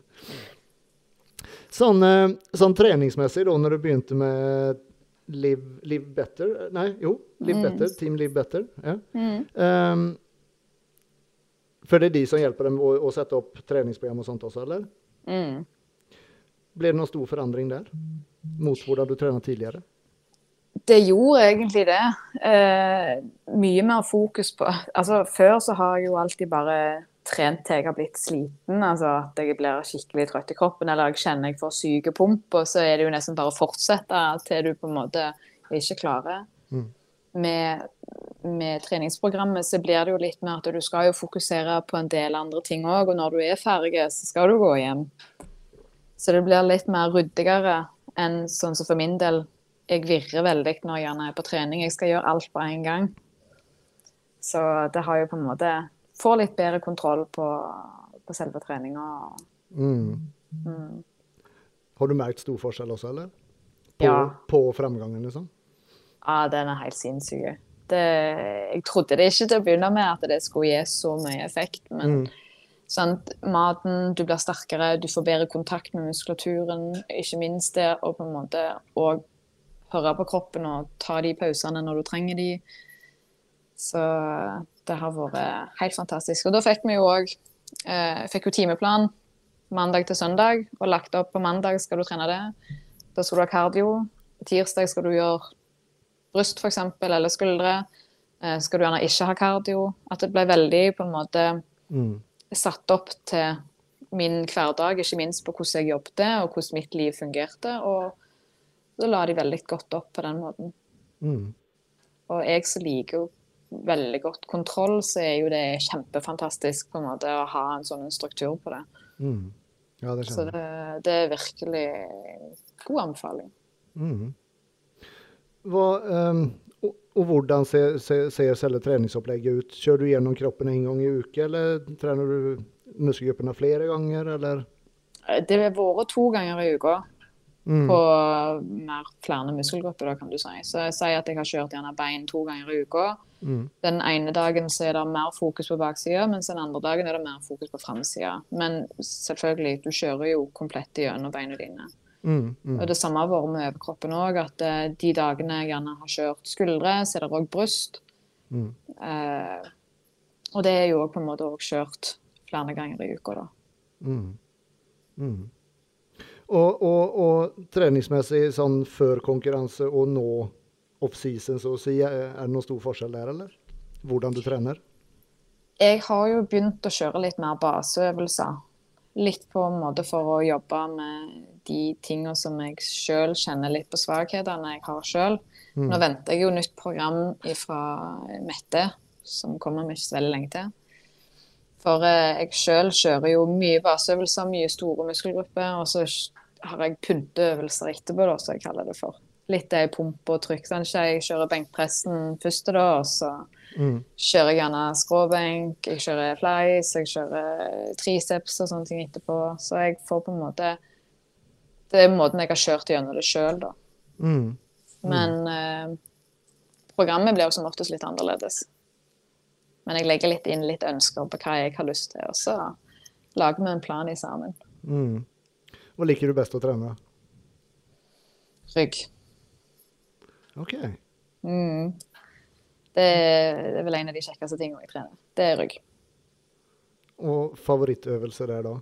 [SPEAKER 1] Sånn, eh, sånn treningsmessig, da, når du begynte med Live, Live Better Nei, jo, Live
[SPEAKER 2] Mm.
[SPEAKER 1] Better. Team Live Better. Ja. Ehm, for det er de som hjelper dem å, å sette opp treningsprogram og sånt også, eller?
[SPEAKER 2] Mm.
[SPEAKER 1] Ble det noen stor forandring der? Mot hvordan du trente tidligere?
[SPEAKER 2] Det gjorde egentlig det. Eh, mye mer fokus på Altså, før så har jeg jo alltid bare trent til jeg har blitt sliten. Altså at jeg blir skikkelig trøtt i kroppen, eller jeg kjenner jeg får syke pump, og så er det jo nesten bare å fortsette til du på en måte ikke klarer.
[SPEAKER 1] Mm.
[SPEAKER 2] Med, med treningsprogrammet så blir det jo litt mer at du skal jo fokusere på en del andre ting òg, og når du er ferdig, så skal du gå hjem. Så det blir litt mer ryddigere enn sånn som for min del jeg virrer veldig når jeg er på trening. Jeg skal gjøre alt på en gang. Så det har jo på en måte Får litt bedre kontroll på, på selve treninga.
[SPEAKER 1] Mm.
[SPEAKER 2] Mm.
[SPEAKER 1] Har du merket stor forskjell også, eller? På,
[SPEAKER 2] Ja.
[SPEAKER 1] på fremgangen, liksom?
[SPEAKER 2] Ja, den er helt sinnssyk. Jeg trodde det ikke til å begynne med at det skulle gi så mye effekt, men
[SPEAKER 1] Mm.
[SPEAKER 2] sant, maten, du blir sterkere, du får bedre kontakt med muskulaturen, ikke minst det å på en måte òg høre på kroppen og ta de pausene når du trenger de. Så det har vært helt fantastisk. Og da fikk vi jo òg eh, fikk jo timeplan mandag til søndag, og lagt opp på mandag skal du trene det. Da skal du ha kardio. På tirsdag skal du gjøre bryst f.eks., eller skuldre. Eh, skal du gjerne ikke ha kardio. At det ble veldig på en måte
[SPEAKER 1] Mm.
[SPEAKER 2] satt opp til min hverdag, ikke minst på hvordan jeg jobbet og hvordan mitt liv fungerte. Og da la de veldig godt opp på den måten.
[SPEAKER 1] Mm.
[SPEAKER 2] Og jeg som liker jo veldig godt kontroll, så er jo det kjempefantastisk på en måte å ha en sånn struktur på det.
[SPEAKER 1] Mm. Ja, det
[SPEAKER 2] Så det, det er virkelig god anbefaling.
[SPEAKER 1] Mm. Hva, um, og, og hvordan ser, ser, ser selve treningsopplegget ut? Kjører du gjennom kroppen en gang i uke, eller trener du muskelgruppene flere ganger, eller?
[SPEAKER 2] Det har vært to ganger i uka.
[SPEAKER 1] Mm.
[SPEAKER 2] på mer flere muskelgrupper, da, kan du si. Så jeg sier at jeg har kjørt gjerne bein to ganger i uka.
[SPEAKER 1] Mm.
[SPEAKER 2] Den ene dagen så er det mer fokus på baksida, mens den andre dagen er det mer fokus på framsida. Men selvfølgelig, du kjører jo komplett gjennom beina dine.
[SPEAKER 1] Mm. Mm.
[SPEAKER 2] Og det samme har vært med overkroppen òg, at eh, de dagene jeg gjerne har kjørt skuldre, så er det òg bryst.
[SPEAKER 1] Mm.
[SPEAKER 2] Eh, og det er jo òg på en måte òg kjørt flere ganger i uka, da.
[SPEAKER 1] Og, og, og treningsmessig sånn før konkurranse og nå off-season, så å si, er det noen stor forskjell der, eller? Hvordan du trener?
[SPEAKER 2] Jeg har jo begynt å kjøre litt mer baseøvelser. Litt på en måte for å jobbe med de tingene som jeg sjøl kjenner litt på svakhetene jeg har sjøl.
[SPEAKER 1] Mm.
[SPEAKER 2] Nå venter jeg jo nytt program fra Mette, som kommer om ikke så veldig lenge til. For eh, jeg sjøl kjører jo mye baseøvelser, mye store muskelgrupper, og så har jeg pynteøvelser etterpå, da, som jeg kaller det for. Litt det i pump og trykk. Sånn, jeg kjører benkpressen først, da, og så
[SPEAKER 1] Mm.
[SPEAKER 2] kjører jeg gjerne skråbenk, jeg kjører flies, jeg kjører triceps og sånne ting etterpå. Så jeg får på en måte Det er måten jeg har kjørt gjennom det sjøl, da.
[SPEAKER 1] Mm.
[SPEAKER 2] Men eh, programmet blir jo som oftest litt annerledes. Men jeg legger litt inn litt ønsker på hva jeg har lyst til, og så lager vi en plan i sammen.
[SPEAKER 1] Mm. Hva liker du best å trene?
[SPEAKER 2] Rygg.
[SPEAKER 1] OK.
[SPEAKER 2] Mm. Det, er, det er vel en av de kjekkeste tingene jeg trener. Det er rygg.
[SPEAKER 1] Og favorittøvelse der da?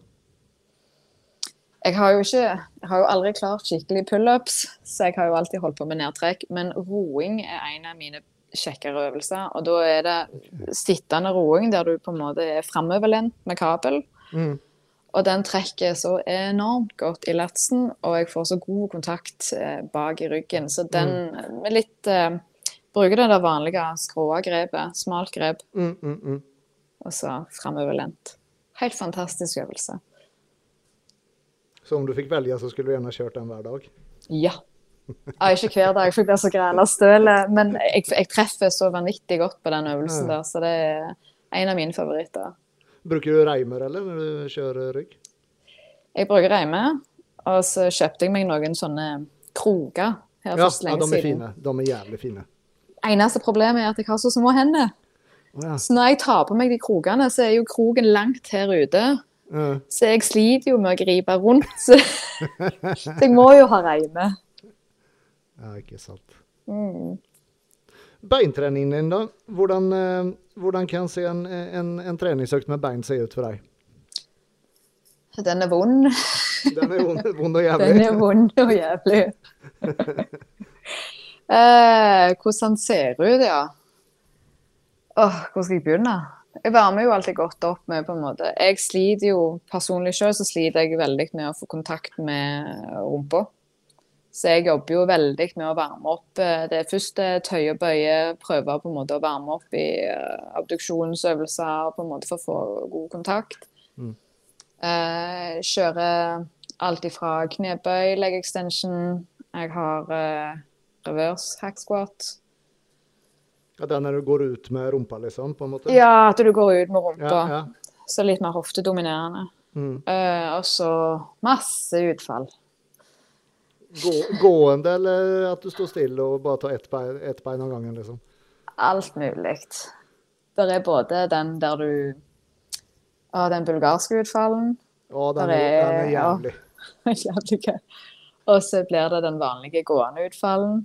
[SPEAKER 2] Jeg har jo ikke Jeg har jo aldri klart skikkelig pullups, så jeg har jo alltid holdt på med nedtrekk. Men roing er en av mine kjekkere øvelser. Og da er det sittende roing der du på en måte er framoverlent med kabel.
[SPEAKER 1] Mm.
[SPEAKER 2] Og den trekker så enormt godt i latsen, og jeg får så god kontakt eh, bak i ryggen. Så den med litt eh, Bruker det der vanlige skråa grepet, smalt grep,
[SPEAKER 1] Mm, mm, mm.
[SPEAKER 2] og så framoverlent. Helt fantastisk øvelse.
[SPEAKER 1] Så om du fikk velge, så skulle du gjerne kjørt den hver dag?
[SPEAKER 2] Ja. Ja ikke hver dag, for jeg blir så græla støl. Men jeg, jeg treffer så vanvittig godt på den øvelsen der, så det er en av mine favoritter.
[SPEAKER 1] Bruker du reimer, eller, når du kjører rygg?
[SPEAKER 2] Jeg bruker reimer. og så kjøpte jeg meg noen sånne kroker her
[SPEAKER 1] Ja,
[SPEAKER 2] for siden.
[SPEAKER 1] ja, de er
[SPEAKER 2] siden.
[SPEAKER 1] fine. De er jævlig fine.
[SPEAKER 2] Eneste problemet er at jeg har så små hender.
[SPEAKER 1] Ja.
[SPEAKER 2] Så når jeg tar på meg de krokene, så er jo kroken langt her ute.
[SPEAKER 1] Ja.
[SPEAKER 2] Så jeg sliter jo med å gripe rundt. Så, så jeg må jo ha reime.
[SPEAKER 1] Ja, ikke sant.
[SPEAKER 2] Mm.
[SPEAKER 1] Beintreningen din, da? Hvordan, eh, hvordan kan se en, en, en treningsøkt med bein se ut for deg?
[SPEAKER 2] Den er vond.
[SPEAKER 1] Den er vond, vond og
[SPEAKER 2] Den er vond og jævlig. eh, hvordan ser ut, ja. Åh, hvor skal jeg begynne? Jeg varmer jo alltid godt opp med på en måte Jeg sliter jo personlig selv, så sliter jeg veldig med å få kontakt med rumpa. Så jeg jobber jo veldig med å varme opp Det det første tøye og bøye. Prøve på en måte å varme opp i eh, abduksjonsøvelser på en måte for å få god kontakt.
[SPEAKER 1] Mm.
[SPEAKER 2] Eh, kjører alt ifra knebøy, leg extension. Jeg har eh, reverse hack squat.
[SPEAKER 1] Ja, den når du går ut med rumpa, liksom? på en måte?
[SPEAKER 2] Ja, at du går ut med rumpa.
[SPEAKER 1] Ja, ja.
[SPEAKER 2] Så litt mer hoftedominerende.
[SPEAKER 1] Mm.
[SPEAKER 2] Eh, og så masse utfall.
[SPEAKER 1] Gå, gående, eller at du står stille og bare tar ett bein, ett bein av gangen? liksom?
[SPEAKER 2] Alt mulig. Det er både den der du Å, den bulgarske utfallen.
[SPEAKER 1] Ja, den er,
[SPEAKER 2] er-
[SPEAKER 1] den er jævlig.
[SPEAKER 2] Jævlig gøy. Og så blir det den vanlige gående utfallen.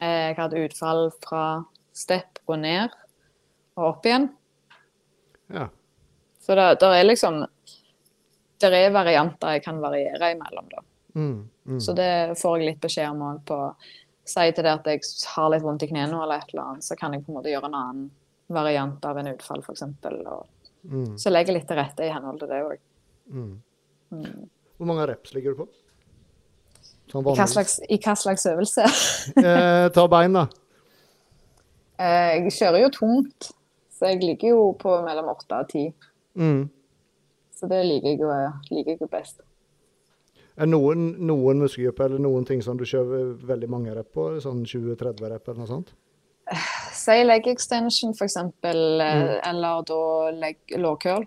[SPEAKER 2] Eh, Jeg hadde utfall fra stepp og ned og opp igjen.
[SPEAKER 1] Ja.
[SPEAKER 2] Så det, er liksom Det er varianter jeg kan variere imellom, da.
[SPEAKER 1] Mm, mm.
[SPEAKER 2] Så det får jeg litt beskjed om òg på Si til det at jeg har litt vondt i knærne eller et eller annet, så kan jeg på en måte gjøre en annen variant av en utfall, f.eks.
[SPEAKER 1] Mm,
[SPEAKER 2] så legger jeg litt til rette i henhold til det òg.
[SPEAKER 1] mm. Hvor mange reps ligger du på? Sånn
[SPEAKER 2] I hva slags, i hva slags øvelse?
[SPEAKER 1] Eh, ta bein, da.
[SPEAKER 2] Eh, Jeg kjører jo tungt, så jeg ligger jo på mellom åtte og ti.
[SPEAKER 1] Mm.
[SPEAKER 2] Så det liker jeg jo, liker jeg jo best.
[SPEAKER 1] Er noen, noen muskelgrupper eller noen ting som du kjører veldig mange rep på? Sånn 20-30 rep eller noe sånt?
[SPEAKER 2] Si leg extension, eksempel, eh,
[SPEAKER 1] Mm.
[SPEAKER 2] eller da leg lårcurl.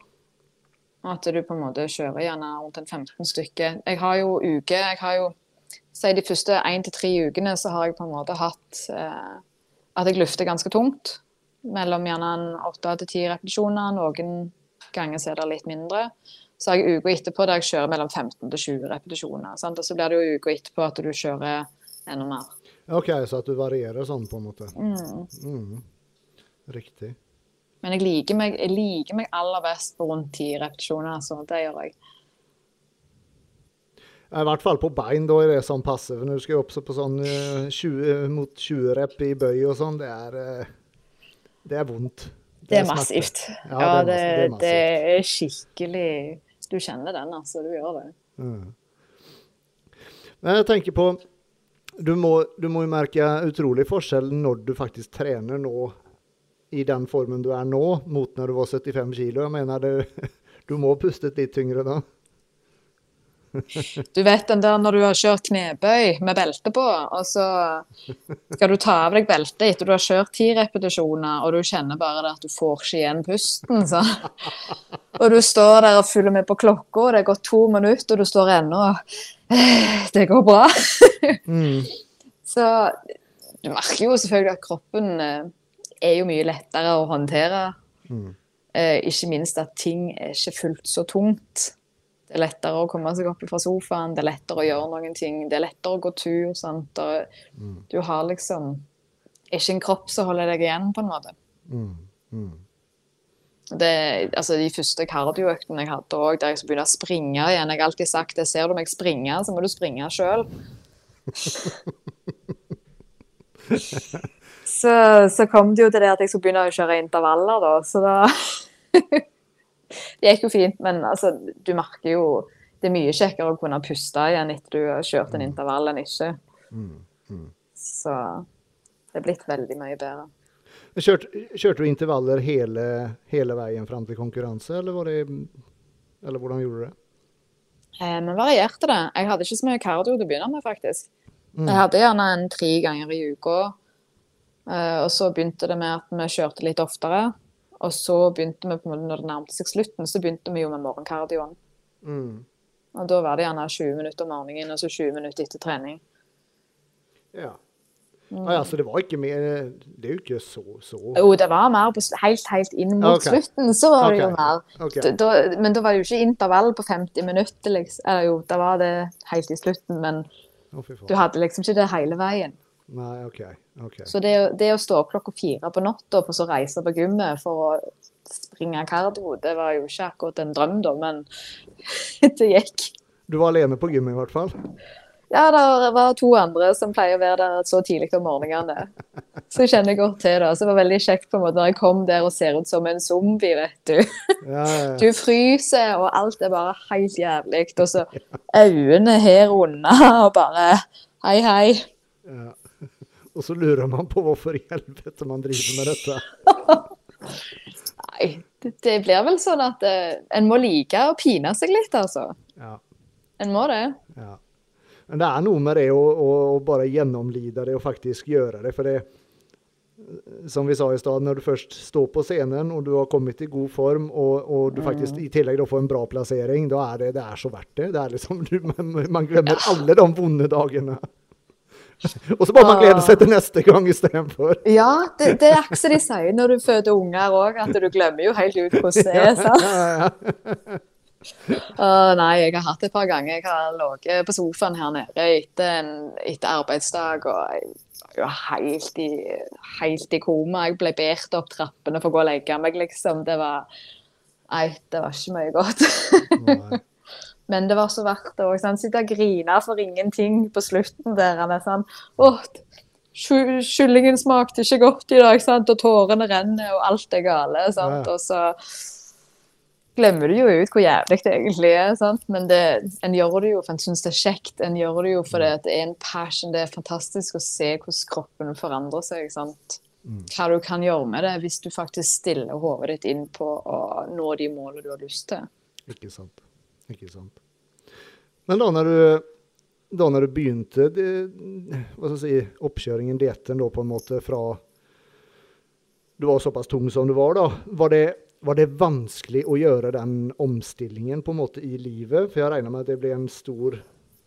[SPEAKER 2] At du på en måte kjører gjerne rundt en 15 stykker. Jeg har jo uke Jeg har jo si de første én til tre ukene så har jeg på en måte hatt eh, at jeg løfter ganske tungt. Mellom gjerne en åtte til ti repetisjoner. Noen ganger så er det litt mindre. Så har jeg uka etterpå der jeg kjører mellom 15 til 20 repetisjoner. Sant? Og så blir det jo uka etterpå at du kjører enda mer.
[SPEAKER 1] OK, så at du varierer sånn, på en måte.
[SPEAKER 2] Mm.
[SPEAKER 1] Mm. Riktig.
[SPEAKER 2] Men jeg liker, meg, jeg liker meg aller best på rundt ti repetisjoner, så det gjør jeg.
[SPEAKER 1] I hvert fall på bein, da er det sånn passe. For når du skal opp på sånn eh, 20, mot 20 rep i bøy og sånn, det er eh, Det er vondt.
[SPEAKER 2] Det er massivt.
[SPEAKER 1] Ja, det, er massivt.
[SPEAKER 2] det er skikkelig Du kjenner den, altså. Du gjør det.
[SPEAKER 1] Mm. Men jeg tenker på du må, du må jo merke utrolig forskjell når du faktisk trener nå i den formen du er nå, mot når du var 75 kilo. Jeg mener du, du må puste litt tyngre da.
[SPEAKER 2] Du vet den der når du har kjørt knebøy med belte på, og så skal du ta av deg beltet etter du har kjørt ti repetisjoner, og du kjenner bare det at du får ikke igjen pusten. Så. Og du står der og følger med på klokka, og det gått to minutter, og du står ennå og Det går bra.
[SPEAKER 1] Mm.
[SPEAKER 2] Så du merker jo selvfølgelig at kroppen eh, er jo mye lettere å håndtere.
[SPEAKER 1] Mm.
[SPEAKER 2] Eh, ikke minst at ting er ikke fullt så tungt. Det er lettere å komme seg opp fra sofaen, det er lettere å gjøre noen ting. Det er lettere å gå tur. Sant?
[SPEAKER 1] Mm.
[SPEAKER 2] du har liksom ikke en kropp som holder deg igjen, på en måte.
[SPEAKER 1] Mm. Mm.
[SPEAKER 2] Det, altså De første kardioøktene jeg hadde òg, der jeg skulle begynne å springe igjen Jeg har alltid sagt det, ser du meg springe, så må du springe sjøl. så, så kom det jo til det at jeg skulle begynne å kjøre intervaller, da. Så da Det gikk jo fint, men altså, du merker jo Det er mye kjekkere å kunne puste igjen etter du har kjørt en intervall enn ikke.
[SPEAKER 1] Mm. Mm.
[SPEAKER 2] Så det er blitt veldig mye bedre.
[SPEAKER 1] Kjørte, kjørte du intervaller hele, hele veien fram til konkurranse, eller, var det, eller hvordan gjorde du det?
[SPEAKER 2] Eh, varierte det. Jeg hadde ikke så mye kardio til å begynne med, faktisk.
[SPEAKER 1] Mm.
[SPEAKER 2] Jeg hadde gjerne en tre ganger i uka. Eh, og så begynte det med at vi kjørte litt oftere. Og så begynte vi, på når det nærmte seg slutten, så begynte vi jo med morgenkardioen.
[SPEAKER 1] Mm.
[SPEAKER 2] Og da var det gjerne 20 minutter om morgenen og så 20 minutter etter trening.
[SPEAKER 1] Ja.
[SPEAKER 2] Mm.
[SPEAKER 1] Ah, ja, så det var ikke mer Det er jo ikke så så
[SPEAKER 2] Jo, det var mer på, helt, helt inn mot
[SPEAKER 1] okay.
[SPEAKER 2] slutten, så var det jo mer.
[SPEAKER 1] Okay.
[SPEAKER 2] Da, men da var det jo ikke intervall på 50 minutter, liksom. Eller jo, da var det helt i slutten, men
[SPEAKER 1] oh,
[SPEAKER 2] du hadde liksom ikke det hele veien.
[SPEAKER 1] Nei, OK. okay.
[SPEAKER 2] Så det, det å stå opp klokka fire på natta og så reise på gymmet for å springe kardio, det var jo ikke akkurat en drøm, da, men det gikk.
[SPEAKER 1] Du var alene på gymmet i hvert fall?
[SPEAKER 2] Ja, det var to andre som pleier å være der så tidlig om morgenene. Så jeg kjenner godt til det. Så det var veldig kjekt på en måte når jeg kom der og ser ut som en zombie, vet du.
[SPEAKER 1] Ja, ja,
[SPEAKER 2] Du fryser, og alt er bare helt jævlig. Og så øynene her unna, og bare hei, hei.
[SPEAKER 1] Ja. Og så lurer man på hvorfor i helvete man driver med dette.
[SPEAKER 2] Nei, det, det blir vel sånn at uh, en må like å pine seg litt, altså.
[SPEAKER 1] Ja,
[SPEAKER 2] En må det.
[SPEAKER 1] ja. Men det er noe med det å, å, å bare gjennomlide det og faktisk gjøre det. For det, som vi sa i stad, når du først står på scenen og du har kommet i god form, og, og du faktisk i tillegg får en bra plassering, da er det, det er så verdt det. det liksom, du, man, man glemmer alle de vonde dagene. Og så bare man gleder seg til neste gang istedenfor.
[SPEAKER 2] Ja, det, det er akkurat de sier når du føder unger òg, at du glemmer jo helt ut hvordan det er. sant?
[SPEAKER 1] Ja, ja.
[SPEAKER 2] Å, nei, jeg har hatt det et par ganger. Jeg har ligget på sofaen her nede etter en etter arbeidsdag, og jeg var jo helt i, helt i koma. Jeg ble båret opp trappene for å gå og legge meg, liksom. Det var Nei, det var ikke mye godt. Men det var så verdt det òg. Sitte og grine for ingenting på slutten der. Han er sånn Å, kyllingen smakte ikke godt i dag, sant? og tårene renner, og alt er gale. Sant? Og så glemmer du jo ut hvor jævlig det egentlig er. Sant? Men det, en gjør det jo for en syns det er kjekt. En gjør det jo fordi det er en passion. Det er fantastisk å se hvordan kroppen forandrer seg. Sant?
[SPEAKER 1] Mm.
[SPEAKER 2] Hva du kan gjøre med det hvis du faktisk stiller hodet ditt inn på å nå de målene du har lyst til.
[SPEAKER 1] Ikke sant. Ikke sant. Men da når du, da når du begynte det, hva skal jeg si, oppkjøringen, dietten, da på en måte fra Du var såpass tung som du var, da. Var det, var det vanskelig å gjøre den omstillingen på en måte i livet? For jeg regner med at det ble en stor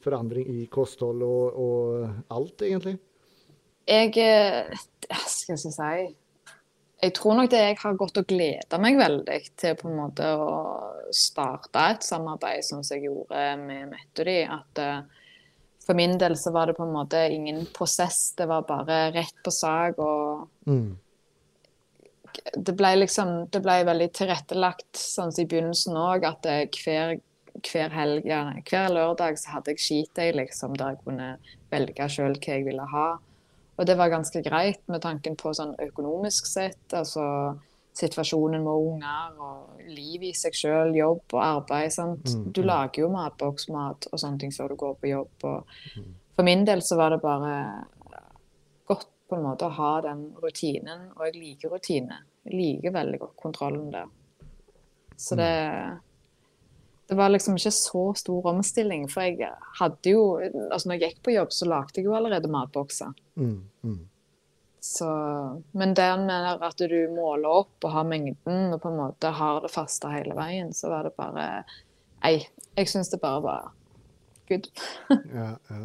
[SPEAKER 1] forandring i kosthold og, og alt, egentlig?
[SPEAKER 2] Jeg eh, Hva skal jeg si Jeg tror nok det jeg har gått og gleda meg veldig til på en måte å starte et samarbeid sånn som jeg gjorde med Metody. At uh, for min del så var det på en måte ingen prosess, det var bare rett på sak. og
[SPEAKER 1] Mm.
[SPEAKER 2] det ble liksom det ble veldig tilrettelagt sånn i begynnelsen òg, at det, hver, hver helg, ja, hver lørdag så hadde jeg skitøy, liksom, der jeg kunne velge sjøl hva jeg ville ha. Og det var ganske greit med tanken på sånn økonomisk sett, altså situasjonen med unger og liv i seg sjøl, jobb og arbeid. sant?
[SPEAKER 1] Mm,
[SPEAKER 2] Du
[SPEAKER 1] mm.
[SPEAKER 2] lager jo matboksmat og sånne ting før du går på jobb. og For min del så var det bare godt på en måte å ha den rutinen, og jeg liker rutine. Jeg liker veldig godt kontrollen der. Så det Det var liksom ikke så stor omstilling, for jeg hadde jo Altså når jeg gikk på jobb, så lagde jeg jo allerede matbokser.
[SPEAKER 1] Mm. Mm.
[SPEAKER 2] Så, men det med at du måler opp og har mengden og på en måte har det faste hele veien, så var det bare Nei, jeg syns det bare var good.
[SPEAKER 1] Ja, ja.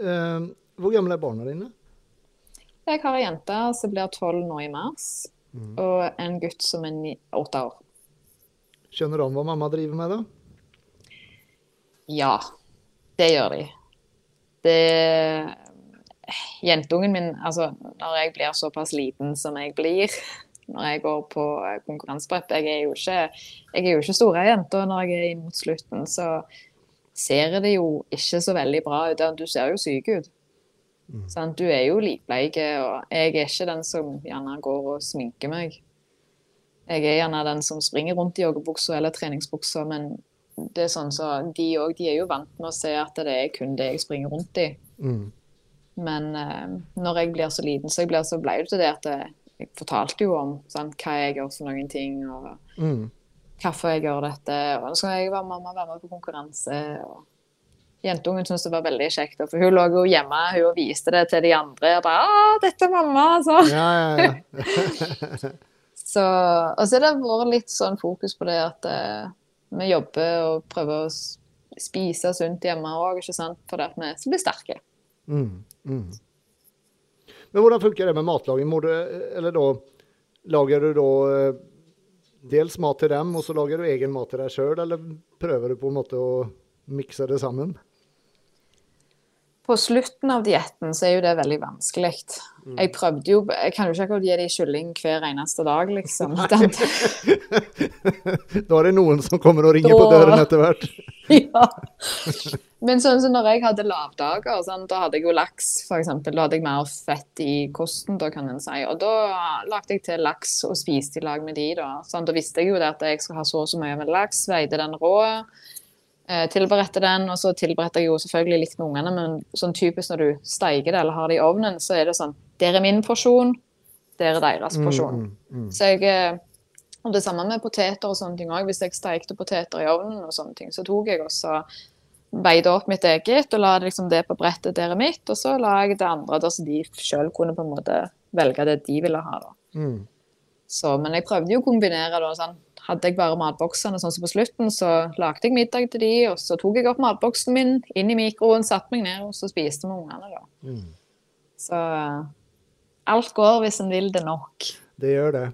[SPEAKER 1] Eh, hvor gamle er barna dine?
[SPEAKER 2] Jeg har ei jente som blir tolv nå i mars,
[SPEAKER 1] Mm.
[SPEAKER 2] og en gutt som er åtte år.
[SPEAKER 1] Skjønner han hva mamma driver med, da?
[SPEAKER 2] Ja, det gjør de. Det Jentungen min, altså når jeg blir såpass liten som jeg blir når jeg går på konkurranseprep Jeg er jo ikke, jeg er jo ikke store jenter når jeg er inn mot slutten, så ser det jo ikke så veldig bra ut. Du ser jo syk ut. Sant? Du er jo likbleik, og jeg er ikke den som gjerne går og sminker meg. Jeg er gjerne den som springer rundt i joggebuksa eller treningsbuksa, men det er sånn så de òg, er jo vant med å se at det er kun det jeg springer rundt i.
[SPEAKER 1] Mm.
[SPEAKER 2] Men eh, når jeg blir så liten, så, jeg blir, så ble det til det at jeg, fortalte jo om sant, hva jeg gjør for noen ting, og
[SPEAKER 1] Mm.
[SPEAKER 2] hvorfor jeg gjør dette. Og nå skal jeg være mamma være med på konkurranse. og Jentungen syntes det var veldig kjekt, for hun lå jo hjemme hun viste det til de andre. og bare, «Å, dette er mamma, altså.
[SPEAKER 1] Ja, ja, ja.
[SPEAKER 2] Så, og så har det vært litt sånn fokus på det at eh, vi jobber og prøver å spise sunt hjemme òg, ikke sant? For det at vi skal bli sterke.
[SPEAKER 1] Mm. Mm. Men hvordan funker det med matlaging? Må du, eller da, lager du da eh, dels mat til dem, og så lager du egen mat til deg sjøl, eller prøver du på en måte å mikse det sammen?
[SPEAKER 2] På slutten av dietten så er jo det veldig vanskelig. Jeg prøvde jo Jeg kan jo ikke akkurat gi dem kylling hver eneste dag, liksom. Den,
[SPEAKER 1] Da er det noen som kommer og ringer på døren etter hvert.
[SPEAKER 2] ja. Men sånn som når jeg hadde lavdager, sånn, da hadde jeg jo laks, f.eks. Da hadde jeg mer fett i kosten, da kan en si. Og da lagde jeg til laks og spiste i lag med de, da. Sånn, da visste jeg jo det at jeg skal ha så og så mye med laks, veide den rå. Eh, tilberedte den, og så tilberedte jeg jo selvfølgelig litt med ungene, men sånn typisk når du steiker det eller har det i ovnen, så er det sånn Der er min porsjon, der er deres porsjon.
[SPEAKER 1] Mm, mm,
[SPEAKER 2] Så jeg eh, Og det samme med poteter og sånne ting òg. Hvis jeg steikte poteter i ovnen, og sånne ting, så tok jeg også veide opp mitt eget og la liksom det på brettet der er mitt, og så la jeg det andre der så de sjøl kunne på en måte velge det de ville ha. da.
[SPEAKER 1] mm.
[SPEAKER 2] Så, men jeg prøvde jo å kombinere da, sånn. Hadde jeg bare matboksene sånn som på slutten, så lagde jeg middag til de, og så tok jeg opp matboksen min inn i mikroen, satte meg ned, og så spiste vi ungene, da.
[SPEAKER 1] Mm.
[SPEAKER 2] Så alt går hvis en vil det nok.
[SPEAKER 1] Det gjør det.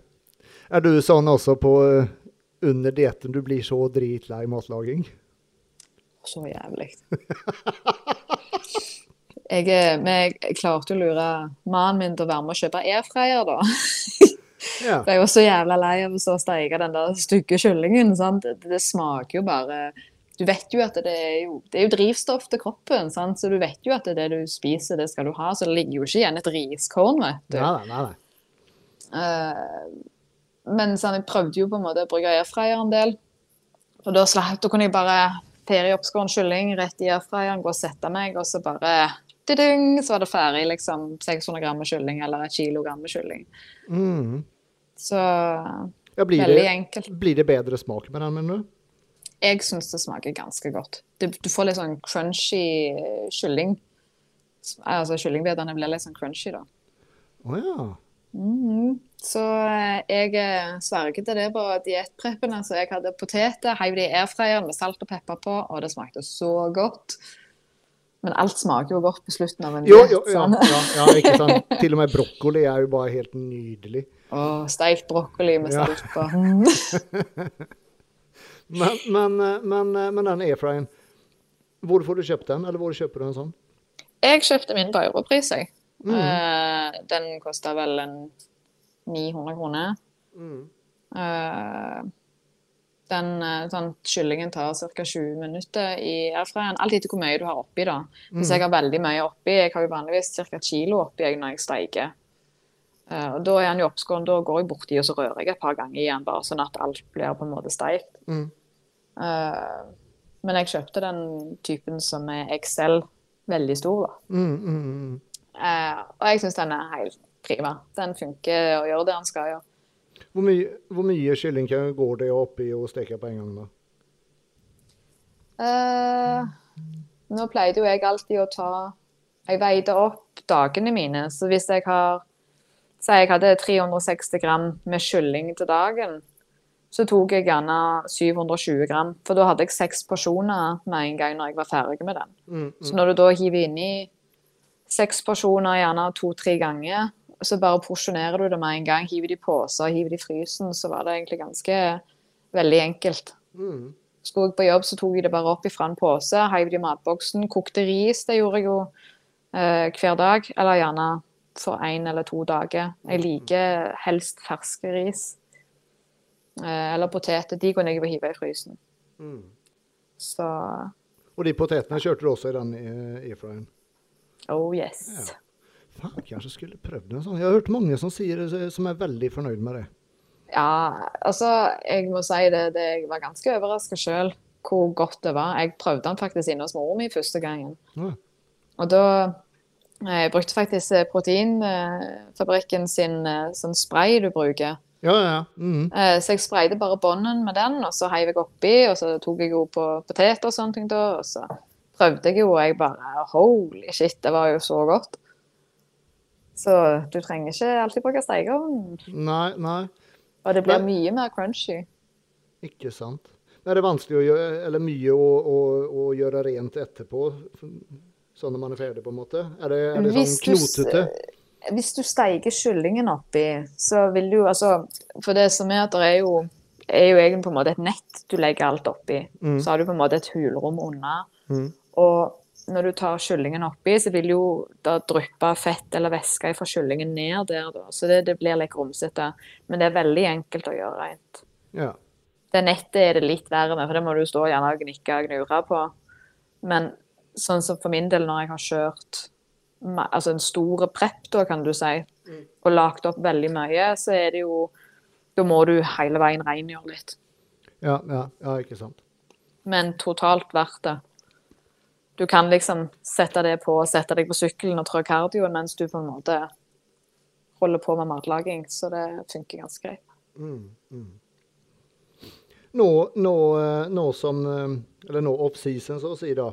[SPEAKER 1] Er du sånn også på eh, under dietten du blir så dritlei matlaging?
[SPEAKER 2] Så jævlig. Jeg, eh, men jeg klarte å lure mannen min til å være med og kjøpe airfryer, da.
[SPEAKER 1] Ja.
[SPEAKER 2] Jeg er jo så jævla lei av å stå og steike den der stygge kyllingen. Sant? Det, det smaker jo bare Du vet jo at det er jo, det er jo drivstoff til kroppen, sant? så du vet jo at det, det du spiser, det skal du ha. Så det ligger jo ikke igjen et riskorn, vet du.
[SPEAKER 1] Nei, nei, nei.
[SPEAKER 2] Eh, men sånn, jeg prøvde jo på en måte å bruke airfryer en del. Og da, slapp, da kunne jeg bare ferie oppskåren kylling rett i airfryeren, gå og sette meg, og så bare så var det ferdig. liksom 600 gram med kylling eller et kilogram med kylling.
[SPEAKER 1] Mm.
[SPEAKER 2] Så
[SPEAKER 1] Ja, blir,
[SPEAKER 2] veldig
[SPEAKER 1] det,
[SPEAKER 2] enkelt.
[SPEAKER 1] blir det bedre smak med den, mener du?
[SPEAKER 2] Jeg syns det smaker ganske godt. Du, du får litt sånn crunchy kylling. Altså Kyllingbitene blir litt sånn crunchy, da.
[SPEAKER 1] Å ja.
[SPEAKER 2] Mhm. Så eh, jeg eh, sverger til det på diettpreppene. Så jeg hadde poteter, heiv det i airfryeren med salt og pepper på, og det smakte så godt. Men alt smaker jo godt på slutten av en
[SPEAKER 1] Jo,
[SPEAKER 2] diett.
[SPEAKER 1] jo, ja,
[SPEAKER 2] sånn.
[SPEAKER 1] ja, ja, ikke sant. Til og med brokkoli er jo bare helt nydelig.
[SPEAKER 2] Å, steikt brokkoli med
[SPEAKER 1] Ja.
[SPEAKER 2] salt på.
[SPEAKER 1] Men, men, men, men den airfryen, hvor får du kjøpt den, eller hvor kjøper du en sånn?
[SPEAKER 2] Jeg kjøpte min på europris, jeg.
[SPEAKER 1] Mm.
[SPEAKER 2] Uh, den kosta vel en 900 kroner.
[SPEAKER 1] Mm.
[SPEAKER 2] Eh, den eh, sånn, kyllingen tar ca. 20 minutter i airfryeren. Alt etter hvor mye du har oppi. da. Hvis
[SPEAKER 1] Mm.
[SPEAKER 2] jeg har veldig mye oppi, jeg har jo vanligvis ca. et kilo oppi jeg når jeg steiker. Uh, og Da er han jo oppskåren, da går jeg borti og så rører jeg et par ganger igjen, bare sånn at alt blir på en måte steikt.
[SPEAKER 1] Mm.
[SPEAKER 2] Uh, men jeg kjøpte den typen som er XL, veldig stor. da.
[SPEAKER 1] Mm.
[SPEAKER 2] Eh, og jeg syns den er helt prima. Den funker og gjør det den skal gjøre.
[SPEAKER 1] Hvor, mye, hvor mye kylling går det oppi og steke på en gang? da?
[SPEAKER 2] Uh, nå pleide jo jeg alltid å ta Jeg veide opp dagene mine. Så hvis jeg har Si jeg hadde 360 gram med kylling til dagen, så tok jeg gjerne 720 gram. For da hadde jeg seks porsjoner med en gang når jeg var ferdig med den.
[SPEAKER 1] Mm,
[SPEAKER 2] Så
[SPEAKER 1] mm.
[SPEAKER 2] når du da hiver inni seks porsjoner gjerne to-tre ganger, så bare porsjonerer du det med en gang. Hiver det i poser, hiver det i frysen, så var det egentlig ganske veldig enkelt.
[SPEAKER 1] Mm.
[SPEAKER 2] Skulle jeg på jobb, så tok jeg det bare opp ifra en pose, heiv det i matboksen. Kokte ris, det gjorde jeg jo eh, hver dag, eller gjerne for én eller to dager. Jeg liker helst ferske ris. Eh, eller poteter. De kunne jeg jo hive i frysen.
[SPEAKER 1] Mm.
[SPEAKER 2] Så
[SPEAKER 1] Og de potetene kjørte du også i den eh, airfryeren?
[SPEAKER 2] oh yes.
[SPEAKER 1] Ja. Faen, kanskje skulle prøvd en sånn. Jeg har hørt mange som sier det, som er veldig fornøyd med det.
[SPEAKER 2] Ja, altså, jeg må si det, det jeg var ganske overraska sjøl hvor godt det var. Jeg prøvde den faktisk inne hos mor mi første gangen.
[SPEAKER 1] Ja.
[SPEAKER 2] Og da eh, Jeg brukte faktisk eh, Proteinfabrikken sin eh, sånn spray du bruker.
[SPEAKER 1] Ja, ja. ja. Mm.
[SPEAKER 2] -hmm. Så jeg sprayde bare bånden med den, og så heiv jeg oppi, og så tok jeg jo på poteter og sånne ting da, og så prøvde jeg jo, og jeg bare Holy shit, det var jo så godt. Så du trenger ikke alltid bruke stekeovn.
[SPEAKER 1] Nei, nei.
[SPEAKER 2] Og det blir
[SPEAKER 1] nei.
[SPEAKER 2] mye mer crunchy.
[SPEAKER 1] Ikke sant. Men er det vanskelig å gjøre, eller mye å, å, å gjøre rent etterpå? Sånn når man er ferdig, på en måte? Er det, er det sånn knotete?
[SPEAKER 2] Hvis du steiker kyllingen oppi, så vil du altså For det som er at det er jo, er jo egentlig på en måte et nett du legger alt oppi.
[SPEAKER 1] Mm.
[SPEAKER 2] Så har du på en måte et hulrom under.
[SPEAKER 1] Mm.
[SPEAKER 2] Og når du tar kyllingen oppi, så vil jo da dryppe fett eller væske fra kyllingen ned der, da. Så det, det blir litt grumsete. Men det er veldig enkelt å gjøre rent.
[SPEAKER 1] Ja.
[SPEAKER 2] Det nettet er det litt verre med, for det må du stå gjerne og gnikke og gnure på. Men sånn som for min del, når jeg har kjørt altså en stor prepp, da, kan du si,
[SPEAKER 1] Mm.
[SPEAKER 2] og lagt opp veldig mye, så er det jo Da må du hele veien rengjøre litt.
[SPEAKER 1] Ja, ja, ja, ikke sant.
[SPEAKER 2] Men totalt verdt det. Du kan liksom sette det på, sette deg på sykkelen og trå kardioen mens du på en måte holder på med matlaging, så det funker ganske greit.
[SPEAKER 1] Mm, mm. Nå, nå, eh, nå som eh, Eller nå off-season, så å si, da.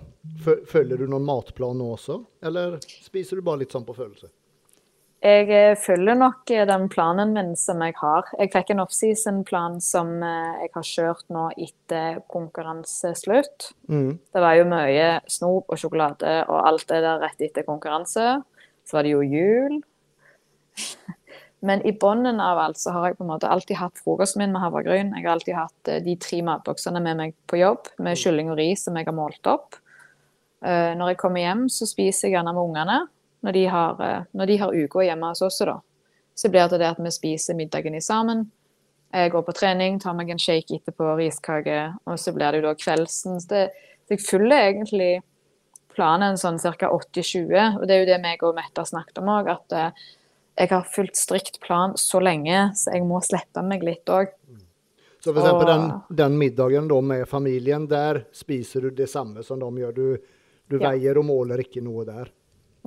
[SPEAKER 1] Følger du noen matplan nå også? Eller spiser du bare litt sånn på følelse?
[SPEAKER 2] Jeg eh, følger nok eh, den planen min som jeg har. Jeg fikk en offseason-plan som eh, jeg har kjørt nå etter konkurranseslutt.
[SPEAKER 1] Mm.
[SPEAKER 2] Det var jo mye snop og sjokolade og alt det der rett etter konkurranse. Så var det jo jul. Men i bunnen av alt så har jeg på en måte alltid hatt frokosten min med havregryn. Jeg har alltid hatt de tre matboksene med meg på jobb, med kylling og ris som jeg har målt opp. Når jeg kommer hjem, så spiser jeg gjerne med ungene. Når de har, eh, når de har uka hjemme hos oss, da. Så blir det det at vi spiser middagen i sammen. Jeg går på trening, tar meg en shake etterpå, riskake, og så blir det jo da kveldsen. Så det, jeg følger egentlig planen sånn ca. 80-20, og det er jo det meg og Mette har snakket om òg, at eh, jeg har fulgt strikt plan så lenge, så jeg må slippe meg litt òg.
[SPEAKER 1] Så for eksempel den, den middagen da med familien, der spiser du det samme som de gjør? Du, du
[SPEAKER 2] Ja.
[SPEAKER 1] veier og måler ikke noe der?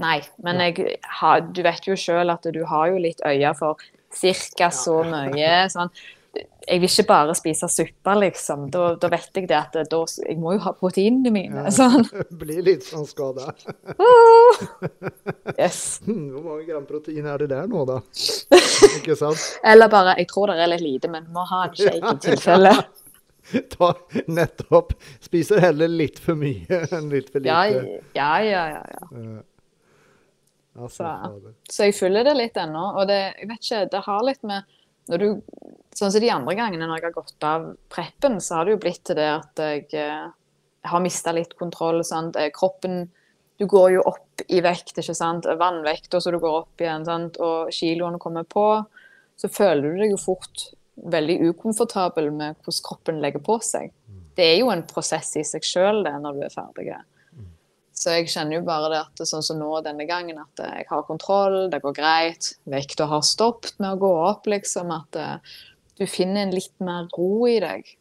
[SPEAKER 2] Nei, men jeg har, du vet jo sjøl at du har jo litt øye for ca. så mye. Sånn. jeg vil ikke bare spise suppe, liksom. Da, da vet jeg det at da, jeg må jo ha proteinene mine.
[SPEAKER 1] Ja.
[SPEAKER 2] Sånn.
[SPEAKER 1] Blir litt sånn skada.
[SPEAKER 2] Yes.
[SPEAKER 1] Hvor mange gram protein er det der nå, da? Ikke sant?
[SPEAKER 2] Eller bare Jeg tror det er litt lite, men må ha en shake i tilfelle.
[SPEAKER 1] Ta, nettopp. Spiser heller litt for mye enn litt for lite.
[SPEAKER 2] ja, ja. ja, ja.
[SPEAKER 1] Eh,
[SPEAKER 2] Så- Så jeg følger det litt ennå. Og det, jeg vet ikke, det har litt med når du, Sånn som de andre gangene når jeg har gått av preppen, så har det jo blitt til det at jeg, jeg har mista litt kontroll. Sant? Eh, Kroppen Du går jo opp i vekt, ikke sant. Vannvekta så du går opp igjen, sant. og kiloene kommer på. Så føler du deg jo fort veldig ukomfortabel med hvordan kroppen legger på seg. Det er jo en prosess i seg sjøl, det, når du er ferdig. Så jeg kjenner jo bare det at sånn som nå denne gangen, at eh, jeg har kontroll, det går greit. Vekta har stoppet med å gå opp, liksom. At uh, du finner en litt mer ro i deg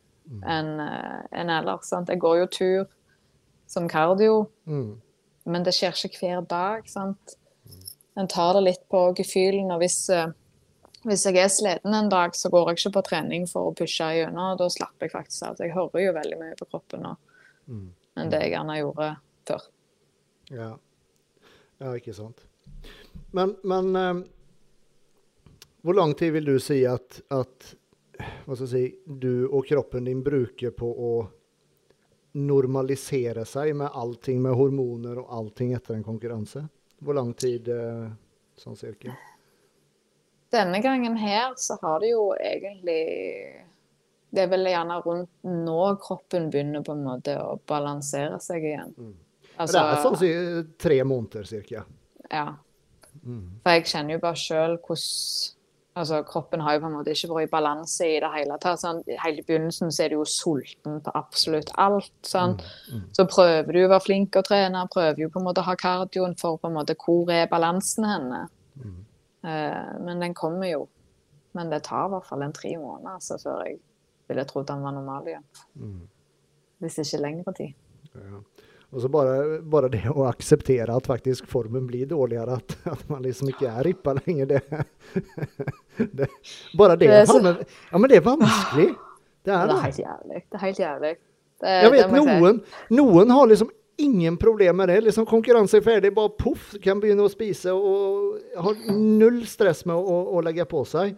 [SPEAKER 2] enn uh, en ellers. Sant? Jeg går jo tur som kardio,
[SPEAKER 1] Mm.
[SPEAKER 2] men det skjer ikke hver dag. sant? En tar det litt på gefühlen. Og hvis, uh, hvis jeg er sliten en dag, så går jeg ikke på trening for å pushe gjennom. Da slapper jeg faktisk av. Jeg hører jo veldig mye på kroppen nå
[SPEAKER 1] Mm.
[SPEAKER 2] enn det jeg gjerne gjorde før.
[SPEAKER 1] Ja. ja, ikke sant. Men, men eh, hvor lang tid vil du si at, at si, du og kroppen din bruker på å normalisere seg med allting med hormoner og allting etter en konkurranse? Hvor lang tid eh, sånn cirka?
[SPEAKER 2] Denne gangen her så har det jo egentlig Det er vel gjerne rundt nå kroppen begynner på en måte å balansere seg igjen.
[SPEAKER 1] Mm.
[SPEAKER 2] Altså,
[SPEAKER 1] det er sånn si- tre måneder cirka.
[SPEAKER 2] ja.
[SPEAKER 1] Mm.
[SPEAKER 2] For jeg kjenner jo bare sjøl hvordan Altså, kroppen har jo på en måte ikke vært i balanse i det hele tatt. Sånn. Helt i begynnelsen så er du jo sulten på absolutt alt. Sånn.
[SPEAKER 1] Mm.
[SPEAKER 2] Så prøver du å være flink og trene, prøver jo på en måte å ha kardioen for på en måte hvor er balansen henne.
[SPEAKER 1] Mm.
[SPEAKER 2] Uh, men den kommer jo. Men det tar i hvert fall en tre måneder altså, før jeg ville trodd den var normal igjen.
[SPEAKER 1] Mm.
[SPEAKER 2] Hvis ikke lengre tid.
[SPEAKER 1] Ja. Og så bare, bare det å akseptere at faktisk formen blir dårligere, at, at man liksom ikke er rippa lenger, det, det Bare det.
[SPEAKER 2] Det så-
[SPEAKER 1] ja, men det er vanskelig. Det er
[SPEAKER 2] Det er helt jævlig. Det er helt jævlig. Det,
[SPEAKER 1] Jeg vet noen, noen har liksom ingen problem med det. Liksom Konkurranse er ferdig, bare poff, kan begynne å spise og har null stress med å, å legge på seg.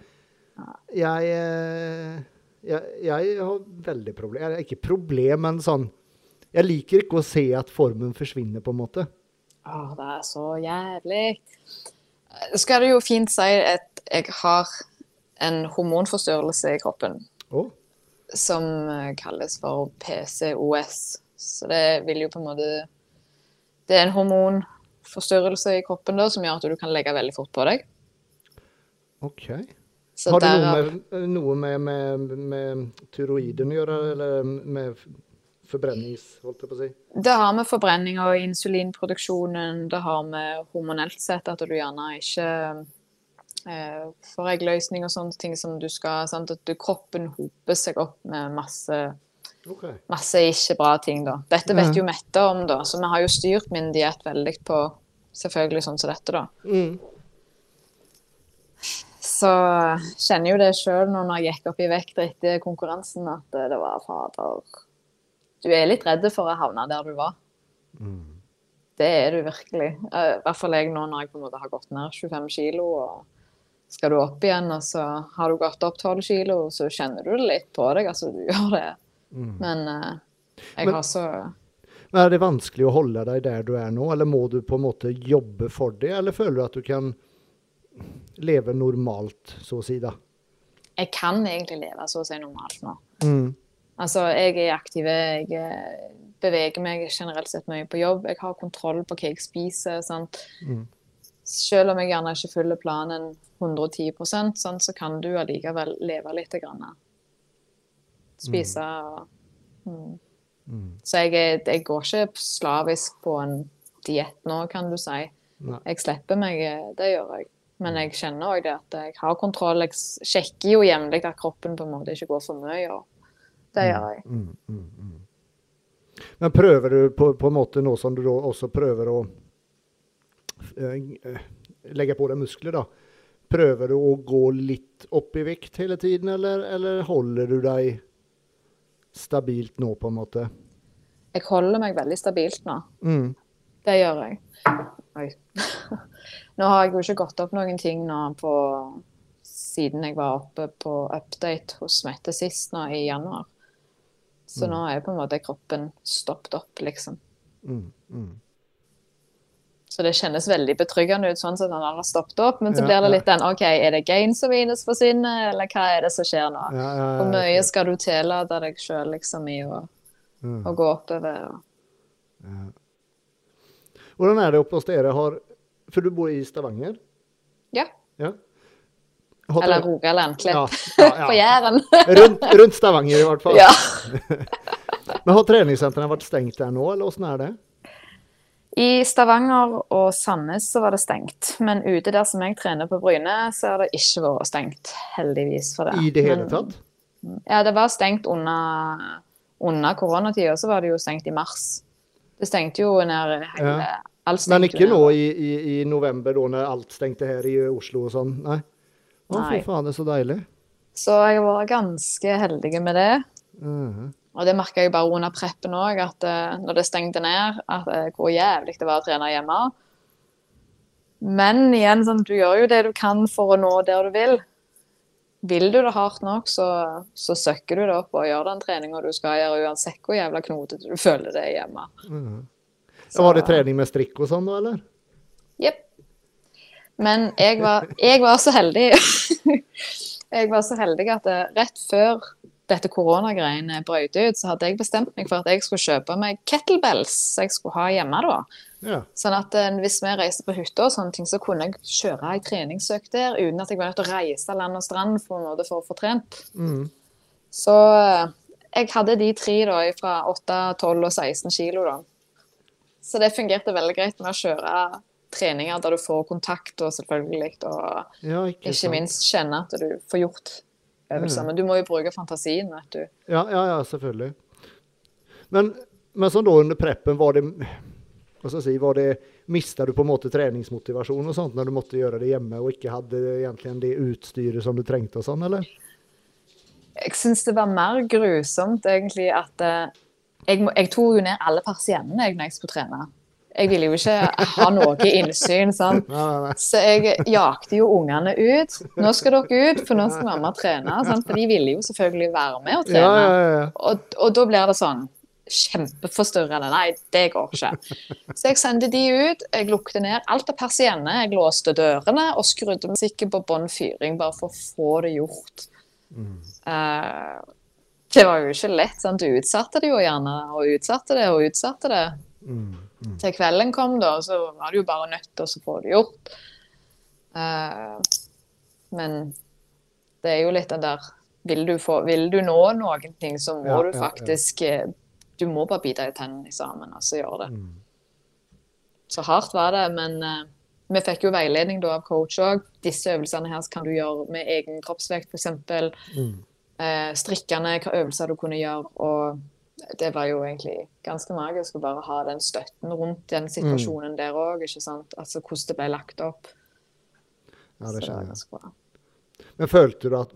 [SPEAKER 1] Jeg, eh, jeg, jeg har veldig problem ikke problem, men sånn Jeg liker ikke å se at formen forsvinner, på en måte.
[SPEAKER 2] Åh, det er så jævlig. Skal det jo fint si at jeg har en hormonforstyrrelse i kroppen
[SPEAKER 1] Oh.
[SPEAKER 2] som eh, kalles for PCOS. Så det vil jo på en måte Det er en hormonforstyrrelse i kroppen da, som gjør at du kan legge veldig fort på deg.
[SPEAKER 1] OK.
[SPEAKER 2] Så
[SPEAKER 1] har det noe med, noe med, med, med tyroiden å gjøre, eller med forbrennings... Holdt jeg på å si?
[SPEAKER 2] Det har med forbrenning og insulinproduksjonen, det har med hormonelt sett at du gjerne ikke eh, får eggløsning og sånne ting som du skal sant? At du, kroppen hoper seg opp med masse,
[SPEAKER 1] okay.
[SPEAKER 2] masse ikke bra ting, da. Dette vet
[SPEAKER 1] Ja.
[SPEAKER 2] jo Mette om, da, så vi har jo styrt min diett veldig på selvfølgelig sånn som dette, da.
[SPEAKER 1] Mm.
[SPEAKER 2] Så kjenner jo det sjøl når jeg gikk opp i vekt etter konkurransen, at det var fader Du er litt redd for å havne der du var.
[SPEAKER 1] Mm.
[SPEAKER 2] Det er du virkelig. I hvert fall jeg nå når jeg på en måte har gått ned 25 kilo, og skal du opp igjen, og så har du gått opp 12 kilo, så kjenner du det litt på deg. Altså, du gjør det.
[SPEAKER 1] Mm.
[SPEAKER 2] Men eh, jeg
[SPEAKER 1] Men-
[SPEAKER 2] har så
[SPEAKER 1] er det vanskelig å holde deg der du er nå, eller må du på en måte jobbe for det, eller føler du at du kan leve normalt, så å si, da?
[SPEAKER 2] Jeg kan egentlig leve så å si normalt nå.
[SPEAKER 1] Mm.
[SPEAKER 2] Altså, jeg er aktiv, jeg eh, beveger meg generelt sett mye på jobb. Jeg har kontroll på hva jeg spiser.
[SPEAKER 1] Mm.
[SPEAKER 2] Selv om jeg gjerne ikke følger planen 110 sant, så kan du allikevel leve litt. Grann. Spise og mm.
[SPEAKER 1] Mm.
[SPEAKER 2] Så jeg, er- jeg går ikke slavisk på en diett nå, kan du si.
[SPEAKER 1] Nei.
[SPEAKER 2] Jeg slipper meg, eh, det gjør jeg. Men jeg kjenner òg det at jeg har kontroll. Jeg sjekker jo jevnlig at kroppen på en måte ikke går for mye. Og det gjør jeg.
[SPEAKER 1] Mm, mm, mm. Men prøver du på, på en måte nå som du da også prøver å eh, legge på deg muskler, da. prøver du å gå litt opp i vekt hele tiden, eller, eller holder du deg stabilt nå, på en måte?
[SPEAKER 2] Jeg holder meg veldig stabilt nå.
[SPEAKER 1] Mm.
[SPEAKER 2] Det gjør jeg. Oi. nå har jeg jo ikke gått opp noen ting nå på siden jeg var oppe på update hos Mette sist nå i januar. Så
[SPEAKER 1] Mm.
[SPEAKER 2] nå er på en måte kroppen stoppet opp, liksom.
[SPEAKER 1] Mm. Mm.
[SPEAKER 2] Så det kjennes veldig betryggende ut sånn at han har stoppet opp. Men så
[SPEAKER 1] Ja,
[SPEAKER 2] blir det litt den OK, er det gains og minus forsvinner, eller hva er det som skjer nå?
[SPEAKER 1] Ja, ja,
[SPEAKER 2] Hvor mye skal du tillate deg sjøl liksom, i å,
[SPEAKER 1] Mm.
[SPEAKER 2] å gå oppover? og-
[SPEAKER 1] Hvordan er det oppe hos dere? Har, for du bor i Stavanger?
[SPEAKER 2] Ja.
[SPEAKER 1] ja. Har
[SPEAKER 2] Eller Rogaland, Klepp.
[SPEAKER 1] Ja, ja,
[SPEAKER 2] På. Jæren.
[SPEAKER 1] Rundt, rundt Stavanger i hvert fall.
[SPEAKER 2] Ja.
[SPEAKER 1] Men har treningssentrene vært stengt der nå, eller åssen er det?
[SPEAKER 2] I Stavanger og Sandnes så var det stengt. Men ute der som jeg trener på Bryne, så har det ikke vært stengt. Heldigvis for det.
[SPEAKER 1] I det hele
[SPEAKER 2] Men-
[SPEAKER 1] tatt?
[SPEAKER 2] Ja, det var stengt under, under koronatida, så var det jo stengt i mars. Det stengte jo ned hele
[SPEAKER 1] Ja.
[SPEAKER 2] alt
[SPEAKER 1] Men ikke nå i, i, i november, da når alt stengte her i Oslo og sånn? Nei? Å, fy faen, det er så deilig.
[SPEAKER 2] Så jeg var ganske heldig med det.
[SPEAKER 1] Mhm.
[SPEAKER 2] Og det merka jeg bare under preppen òg, at uh, når det stengte ned, at uh, hvor jævlig det var å trene hjemme. Men igjen, sånn, du gjør jo det du kan for å nå der du vil. Vil du det hardt nok, så, så søkker du det opp og gjør den treninga du skal gjøre, uansett hvor jævla knotete du føler det hjemme.
[SPEAKER 1] Mm
[SPEAKER 2] Så-
[SPEAKER 1] Var det trening med strikk og sånn da, eller?
[SPEAKER 2] Jepp. Men jeg var, jeg var så heldig Jeg var så heldig at rett før dette koronagreiene brøt ut, så hadde jeg bestemt meg for at jeg skulle kjøpe meg kettlebells som jeg skulle ha hjemme da.
[SPEAKER 1] Ja.
[SPEAKER 2] Sånn at eh, hvis vi reiste på hytta og sånne ting, så kunne jeg kjøre ei treningsøkt der uten at jeg var nødt til å reise land og strand for, for å få trent.
[SPEAKER 1] Mm.
[SPEAKER 2] Så eh, jeg hadde de tre da fra 8, 12 og 16 kilo da. Så det fungerte veldig greit med å kjøre treninger der du får kontakt og selvfølgelig, og
[SPEAKER 1] ja, ikke,
[SPEAKER 2] ikke minst kjenne at du får gjort øvelser.
[SPEAKER 1] Mm.
[SPEAKER 2] Men du må jo bruke fantasien, vet du.
[SPEAKER 1] Ja, ja, ja, selvfølgelig. Men, men sånn da under preppen, var det hva skal si, var det, Mista du på en måte treningsmotivasjon og sånt når du måtte gjøre det hjemme og ikke hadde egentlig det utstyret som du trengte og sånn, eller?
[SPEAKER 2] Jeg syns det var mer grusomt egentlig at eh, jeg, jeg tok jo ned alle persiennene når jeg skulle trene. Jeg ville jo ikke ha noe innsyn. sant? Så jeg jakte jo ungene ut. Nå skal dere ut, for nå skal mamma trene. Sant? For de ville jo selvfølgelig være med og trene. Og, og da blir det sånn kjempeforstyrrende. Nei, det går ikke. Så jeg sendte de ut. Jeg lukte ned alt av persienner. Jeg låste dørene og skrudde musikken på bånn fyring bare for å få det gjort. Eh, det var jo ikke lett. sant? Du utsatte det jo gjerne, og utsatte det og utsatte det.
[SPEAKER 1] Mm, mm.
[SPEAKER 2] Til kvelden kom, da, så var du jo bare nødt til å få det gjort. Uh, men det er jo litt den der Vil du, få, vil du nå noen ting, så må
[SPEAKER 1] Ja,
[SPEAKER 2] du
[SPEAKER 1] ja, ja.
[SPEAKER 2] faktisk eh, Du må bare bite i tennene sammen og så gjøre det.
[SPEAKER 1] Mm.
[SPEAKER 2] Så hardt var det, men uh, vi fikk jo veiledning da av coach òg. Disse øvelsene her kan du gjøre med egen kroppsvekt, f.eks.
[SPEAKER 1] Mm.
[SPEAKER 2] Uh, strikkende, hva øvelser du kunne gjøre. Og det var jo egentlig ganske magisk å bare ha den støtten rundt den situasjonen der òg. Altså hvordan det ble lagt opp.
[SPEAKER 1] Ja, det
[SPEAKER 2] det
[SPEAKER 1] skjønner jeg. Men følte du at,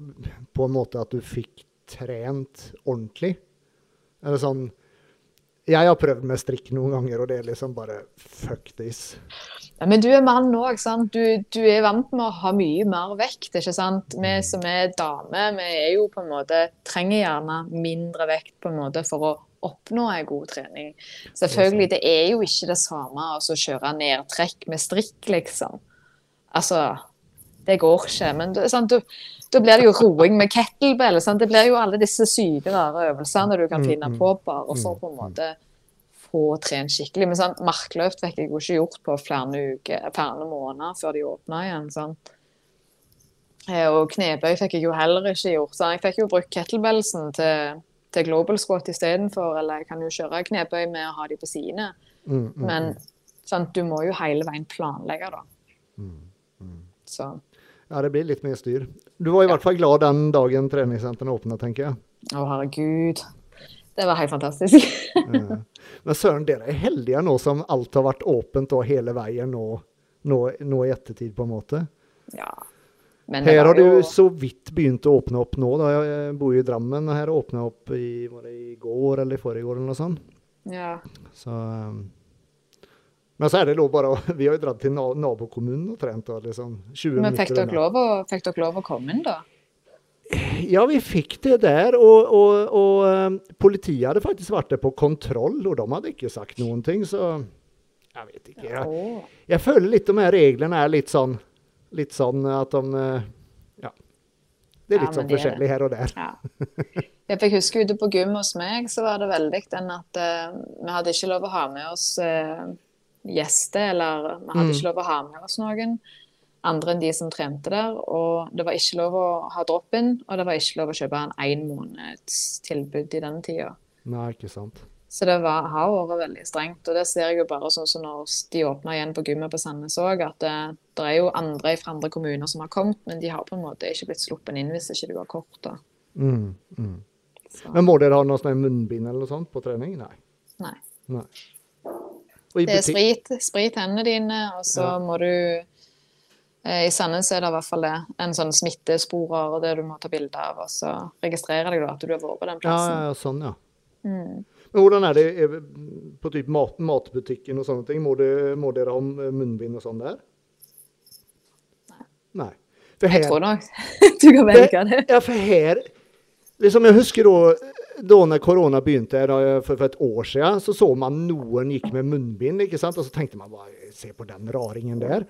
[SPEAKER 1] på en måte at du fikk trent ordentlig? Eller sånn Jeg har prøvd med strikk noen ganger, og det er liksom bare fuck this.
[SPEAKER 2] Ja, men du er mann òg, sant. Du, du er vant med å ha mye mer vekt, ikke sant. Vi som er damer, vi er jo på en måte Trenger gjerne mindre vekt på en måte for å oppnå en god trening. Selvfølgelig, det er jo ikke det samme å så kjøre nedtrekk med strikk, liksom. Altså Det går ikke. Men da blir det jo roing med kettlebell. Sant? Det blir jo alle disse syke, rare øvelsene du kan
[SPEAKER 1] Mm,
[SPEAKER 2] finne
[SPEAKER 1] mm.
[SPEAKER 2] på bare for på en måte få trent skikkelig. Men sånn, markløft fikk jeg jo ikke gjort på flere uker, flere måneder før de åpna igjen. Sånn. Eh, Og knebøy fikk jeg jo heller ikke gjort. Så jeg fikk jo brukt kettlebellsen til, til global squat istedenfor. Eller jeg kan jo kjøre knebøy med å ha de på sidene.
[SPEAKER 1] Mm, mm,
[SPEAKER 2] Men sånn, du må jo hele veien planlegge, da.
[SPEAKER 1] mm, mm.
[SPEAKER 2] Så
[SPEAKER 1] Ja, det blir litt mer styr. Du var i hvert fall glad den dagen treningssentrene åpna, tenker jeg.
[SPEAKER 2] Å, herregud. Det var helt fantastisk.
[SPEAKER 1] Men søren, dere er heldige nå som alt har vært åpent og hele veien nå, nå, nå i ettertid, på en måte.
[SPEAKER 2] ja. Men
[SPEAKER 1] Her har
[SPEAKER 2] jo
[SPEAKER 1] du så vidt begynt å åpne opp nå. Da. Jeg bor jo i Drammen, og her åpna opp i, i går eller i forrige år eller noe sånt.
[SPEAKER 2] ja.
[SPEAKER 1] Så, um, men så er det lov bare å Vi har jo dratt til na nabokommunen og trent. Da, liksom, 20
[SPEAKER 2] Men fikk dere, lov å, fikk dere lov å komme inn, da?
[SPEAKER 1] Ja, vi fikk det der. Og, og, og um, politiet hadde faktisk vært der på kontroll, og de hadde ikke sagt noen ting, så Jeg vet ikke. Jeg, jeg føler litt de her reglene er litt sånn Litt sånn at de uh, Ja. Det er
[SPEAKER 2] Ja,
[SPEAKER 1] litt sånn
[SPEAKER 2] de er-
[SPEAKER 1] forskjellig her og der.
[SPEAKER 2] Ja. Jeg fikk huske ute på gym hos meg, så var det veldig den at uh, vi hadde ikke lov å ha med oss uh, gjester, eller vi hadde
[SPEAKER 1] Mm.
[SPEAKER 2] ikke lov å ha med oss noen andre enn de som trente der. Og det var ikke lov å ha drop-in, og det var ikke lov å kjøpe en én måneds tilbud i den tida.
[SPEAKER 1] Nei, ikke sant.
[SPEAKER 2] Så det var, har vært veldig strengt. Og det ser jeg jo bare sånn som når de åpna igjen på gymmet på Sandnes òg, at det, det er jo andre fra andre kommuner som har kommet, men de har på en måte ikke blitt sluppet inn hvis ikke du har kort. da.
[SPEAKER 1] Mm, mm. Men må dere ha noe sånn munnbind eller noe sånt på trening? Nei.
[SPEAKER 2] nei.
[SPEAKER 1] Nei.
[SPEAKER 2] Det er sprit, sprit hendene dine, og så
[SPEAKER 1] Ja.
[SPEAKER 2] må du I Sandnes er det i hvert fall det. En sånn smittesporer og det du må ta bilde av, og så registrerer deg da at du har vært på den plassen.
[SPEAKER 1] ja, ja, sånn, ja.
[SPEAKER 2] Mm.
[SPEAKER 1] Men hvordan er det eh, på typ mat, matbutikken og sånne ting? Må, det, må dere ha munnbind og sånn der? Nei.
[SPEAKER 2] Jeg
[SPEAKER 1] her,
[SPEAKER 2] tror nok du kan velge det.
[SPEAKER 1] ja, for her liksom Jeg husker da, da når korona begynte for et år siden, så så man noen gikk med munnbind, ikke sant? Og så tenkte man bare Se på den raringen der.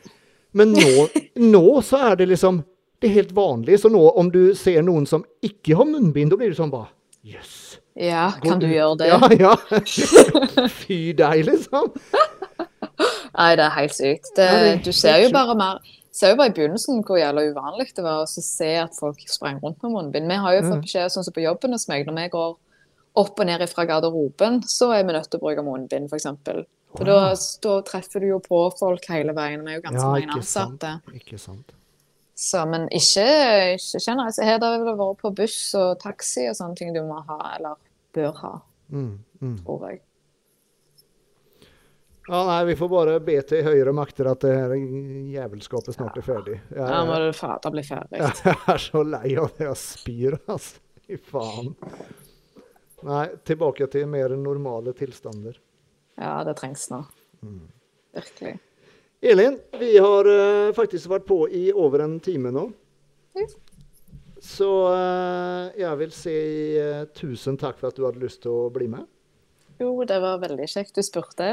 [SPEAKER 1] Men nå, nå så er det liksom Det er helt vanlig. Så nå om du ser noen som ikke har munnbind, da blir det sånn bare Jøss.
[SPEAKER 2] Ja,
[SPEAKER 1] Går
[SPEAKER 2] kan du gjøre det?
[SPEAKER 1] Ja, ja. Fy deg, liksom.
[SPEAKER 2] Nei, det er helt sykt. Det,
[SPEAKER 1] Ja,
[SPEAKER 2] du ser jo bare mer ser jo bare i begynnelsen hvor jævla uvanlig det var å se at folk sprang rundt med munnbind. Vi har jo
[SPEAKER 1] Mm.
[SPEAKER 2] fått beskjed sånn som på jobben hos meg, når vi går opp og ned fra garderoben, så er vi nødt til å bruke munnbind, f.eks. For da, da treffer du jo på folk hele veien. Vi er jo ganske
[SPEAKER 1] Ja,
[SPEAKER 2] mange ansatte.
[SPEAKER 1] Ikke sant.
[SPEAKER 2] Så, men ikke, ikke generelt. Her har det vært på buss og taxi og sånne ting du må ha, eller bør ha,
[SPEAKER 1] Mm, mm.
[SPEAKER 2] tror jeg.
[SPEAKER 1] Ja, nei, vi får bare be til høyere makter at det her jævelskapet snart er ferdig. Jeg,
[SPEAKER 2] Ja, må du fader bli ferdig.
[SPEAKER 1] jeg er så lei av det jeg spyr, altså. Fy faen. Nei, tilbake til mer normale tilstander.
[SPEAKER 2] Ja, det trengs nå.
[SPEAKER 1] Mm.
[SPEAKER 2] Virkelig.
[SPEAKER 1] Elin, vi har uh, faktisk vært på i over en time nå.
[SPEAKER 2] Ja.
[SPEAKER 1] Så uh, jeg vil si uh, tusen takk for at du hadde lyst til å bli med.
[SPEAKER 2] Jo, det var veldig kjekt du spurte.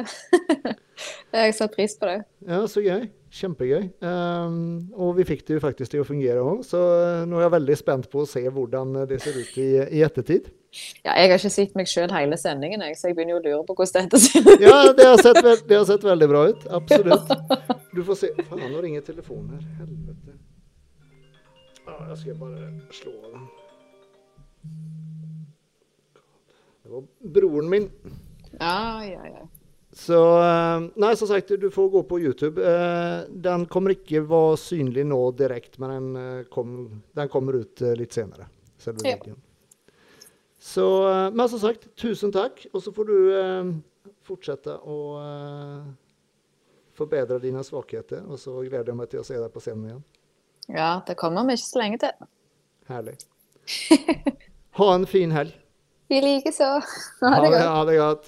[SPEAKER 2] jeg satte pris på det.
[SPEAKER 1] Ja, så gøy. Kjempegøy. Um, og vi fikk det jo faktisk til å fungere òg, så nå er jeg veldig spent på å se hvordan det ser ut i, i ettertid.
[SPEAKER 2] Ja, jeg har ikke sett meg sjøl hele sendingen, så jeg begynner jo å lure på hvordan dette ser ut.
[SPEAKER 1] Ja, det har sett, det har sett veldig bra ut. Absolutt. Du får se Faen, nå ringer telefonen her. Helvete. Ja, jeg skal bare slå av den. Det var broren min.
[SPEAKER 2] Ja, ja, ja.
[SPEAKER 1] Så eh, Nei, som sagt, du får gå på YouTube. Eh, Den kommer ikke være synlig nå direkte, men den, eh, kom, den kommer ut litt senere. Selve
[SPEAKER 2] Ja.
[SPEAKER 1] Så, eh, men som sagt, tusen takk. Og så får du eh, fortsette å eh, forbedre dine svakheter. Og så gleder jeg meg til å se deg på scenen igjen.
[SPEAKER 2] ja, det kommer vi ikke så lenge til.
[SPEAKER 1] Herlig. Ha en fin helg.
[SPEAKER 2] Vi likeså. Ha
[SPEAKER 1] Ha
[SPEAKER 2] det
[SPEAKER 1] det, ha det godt.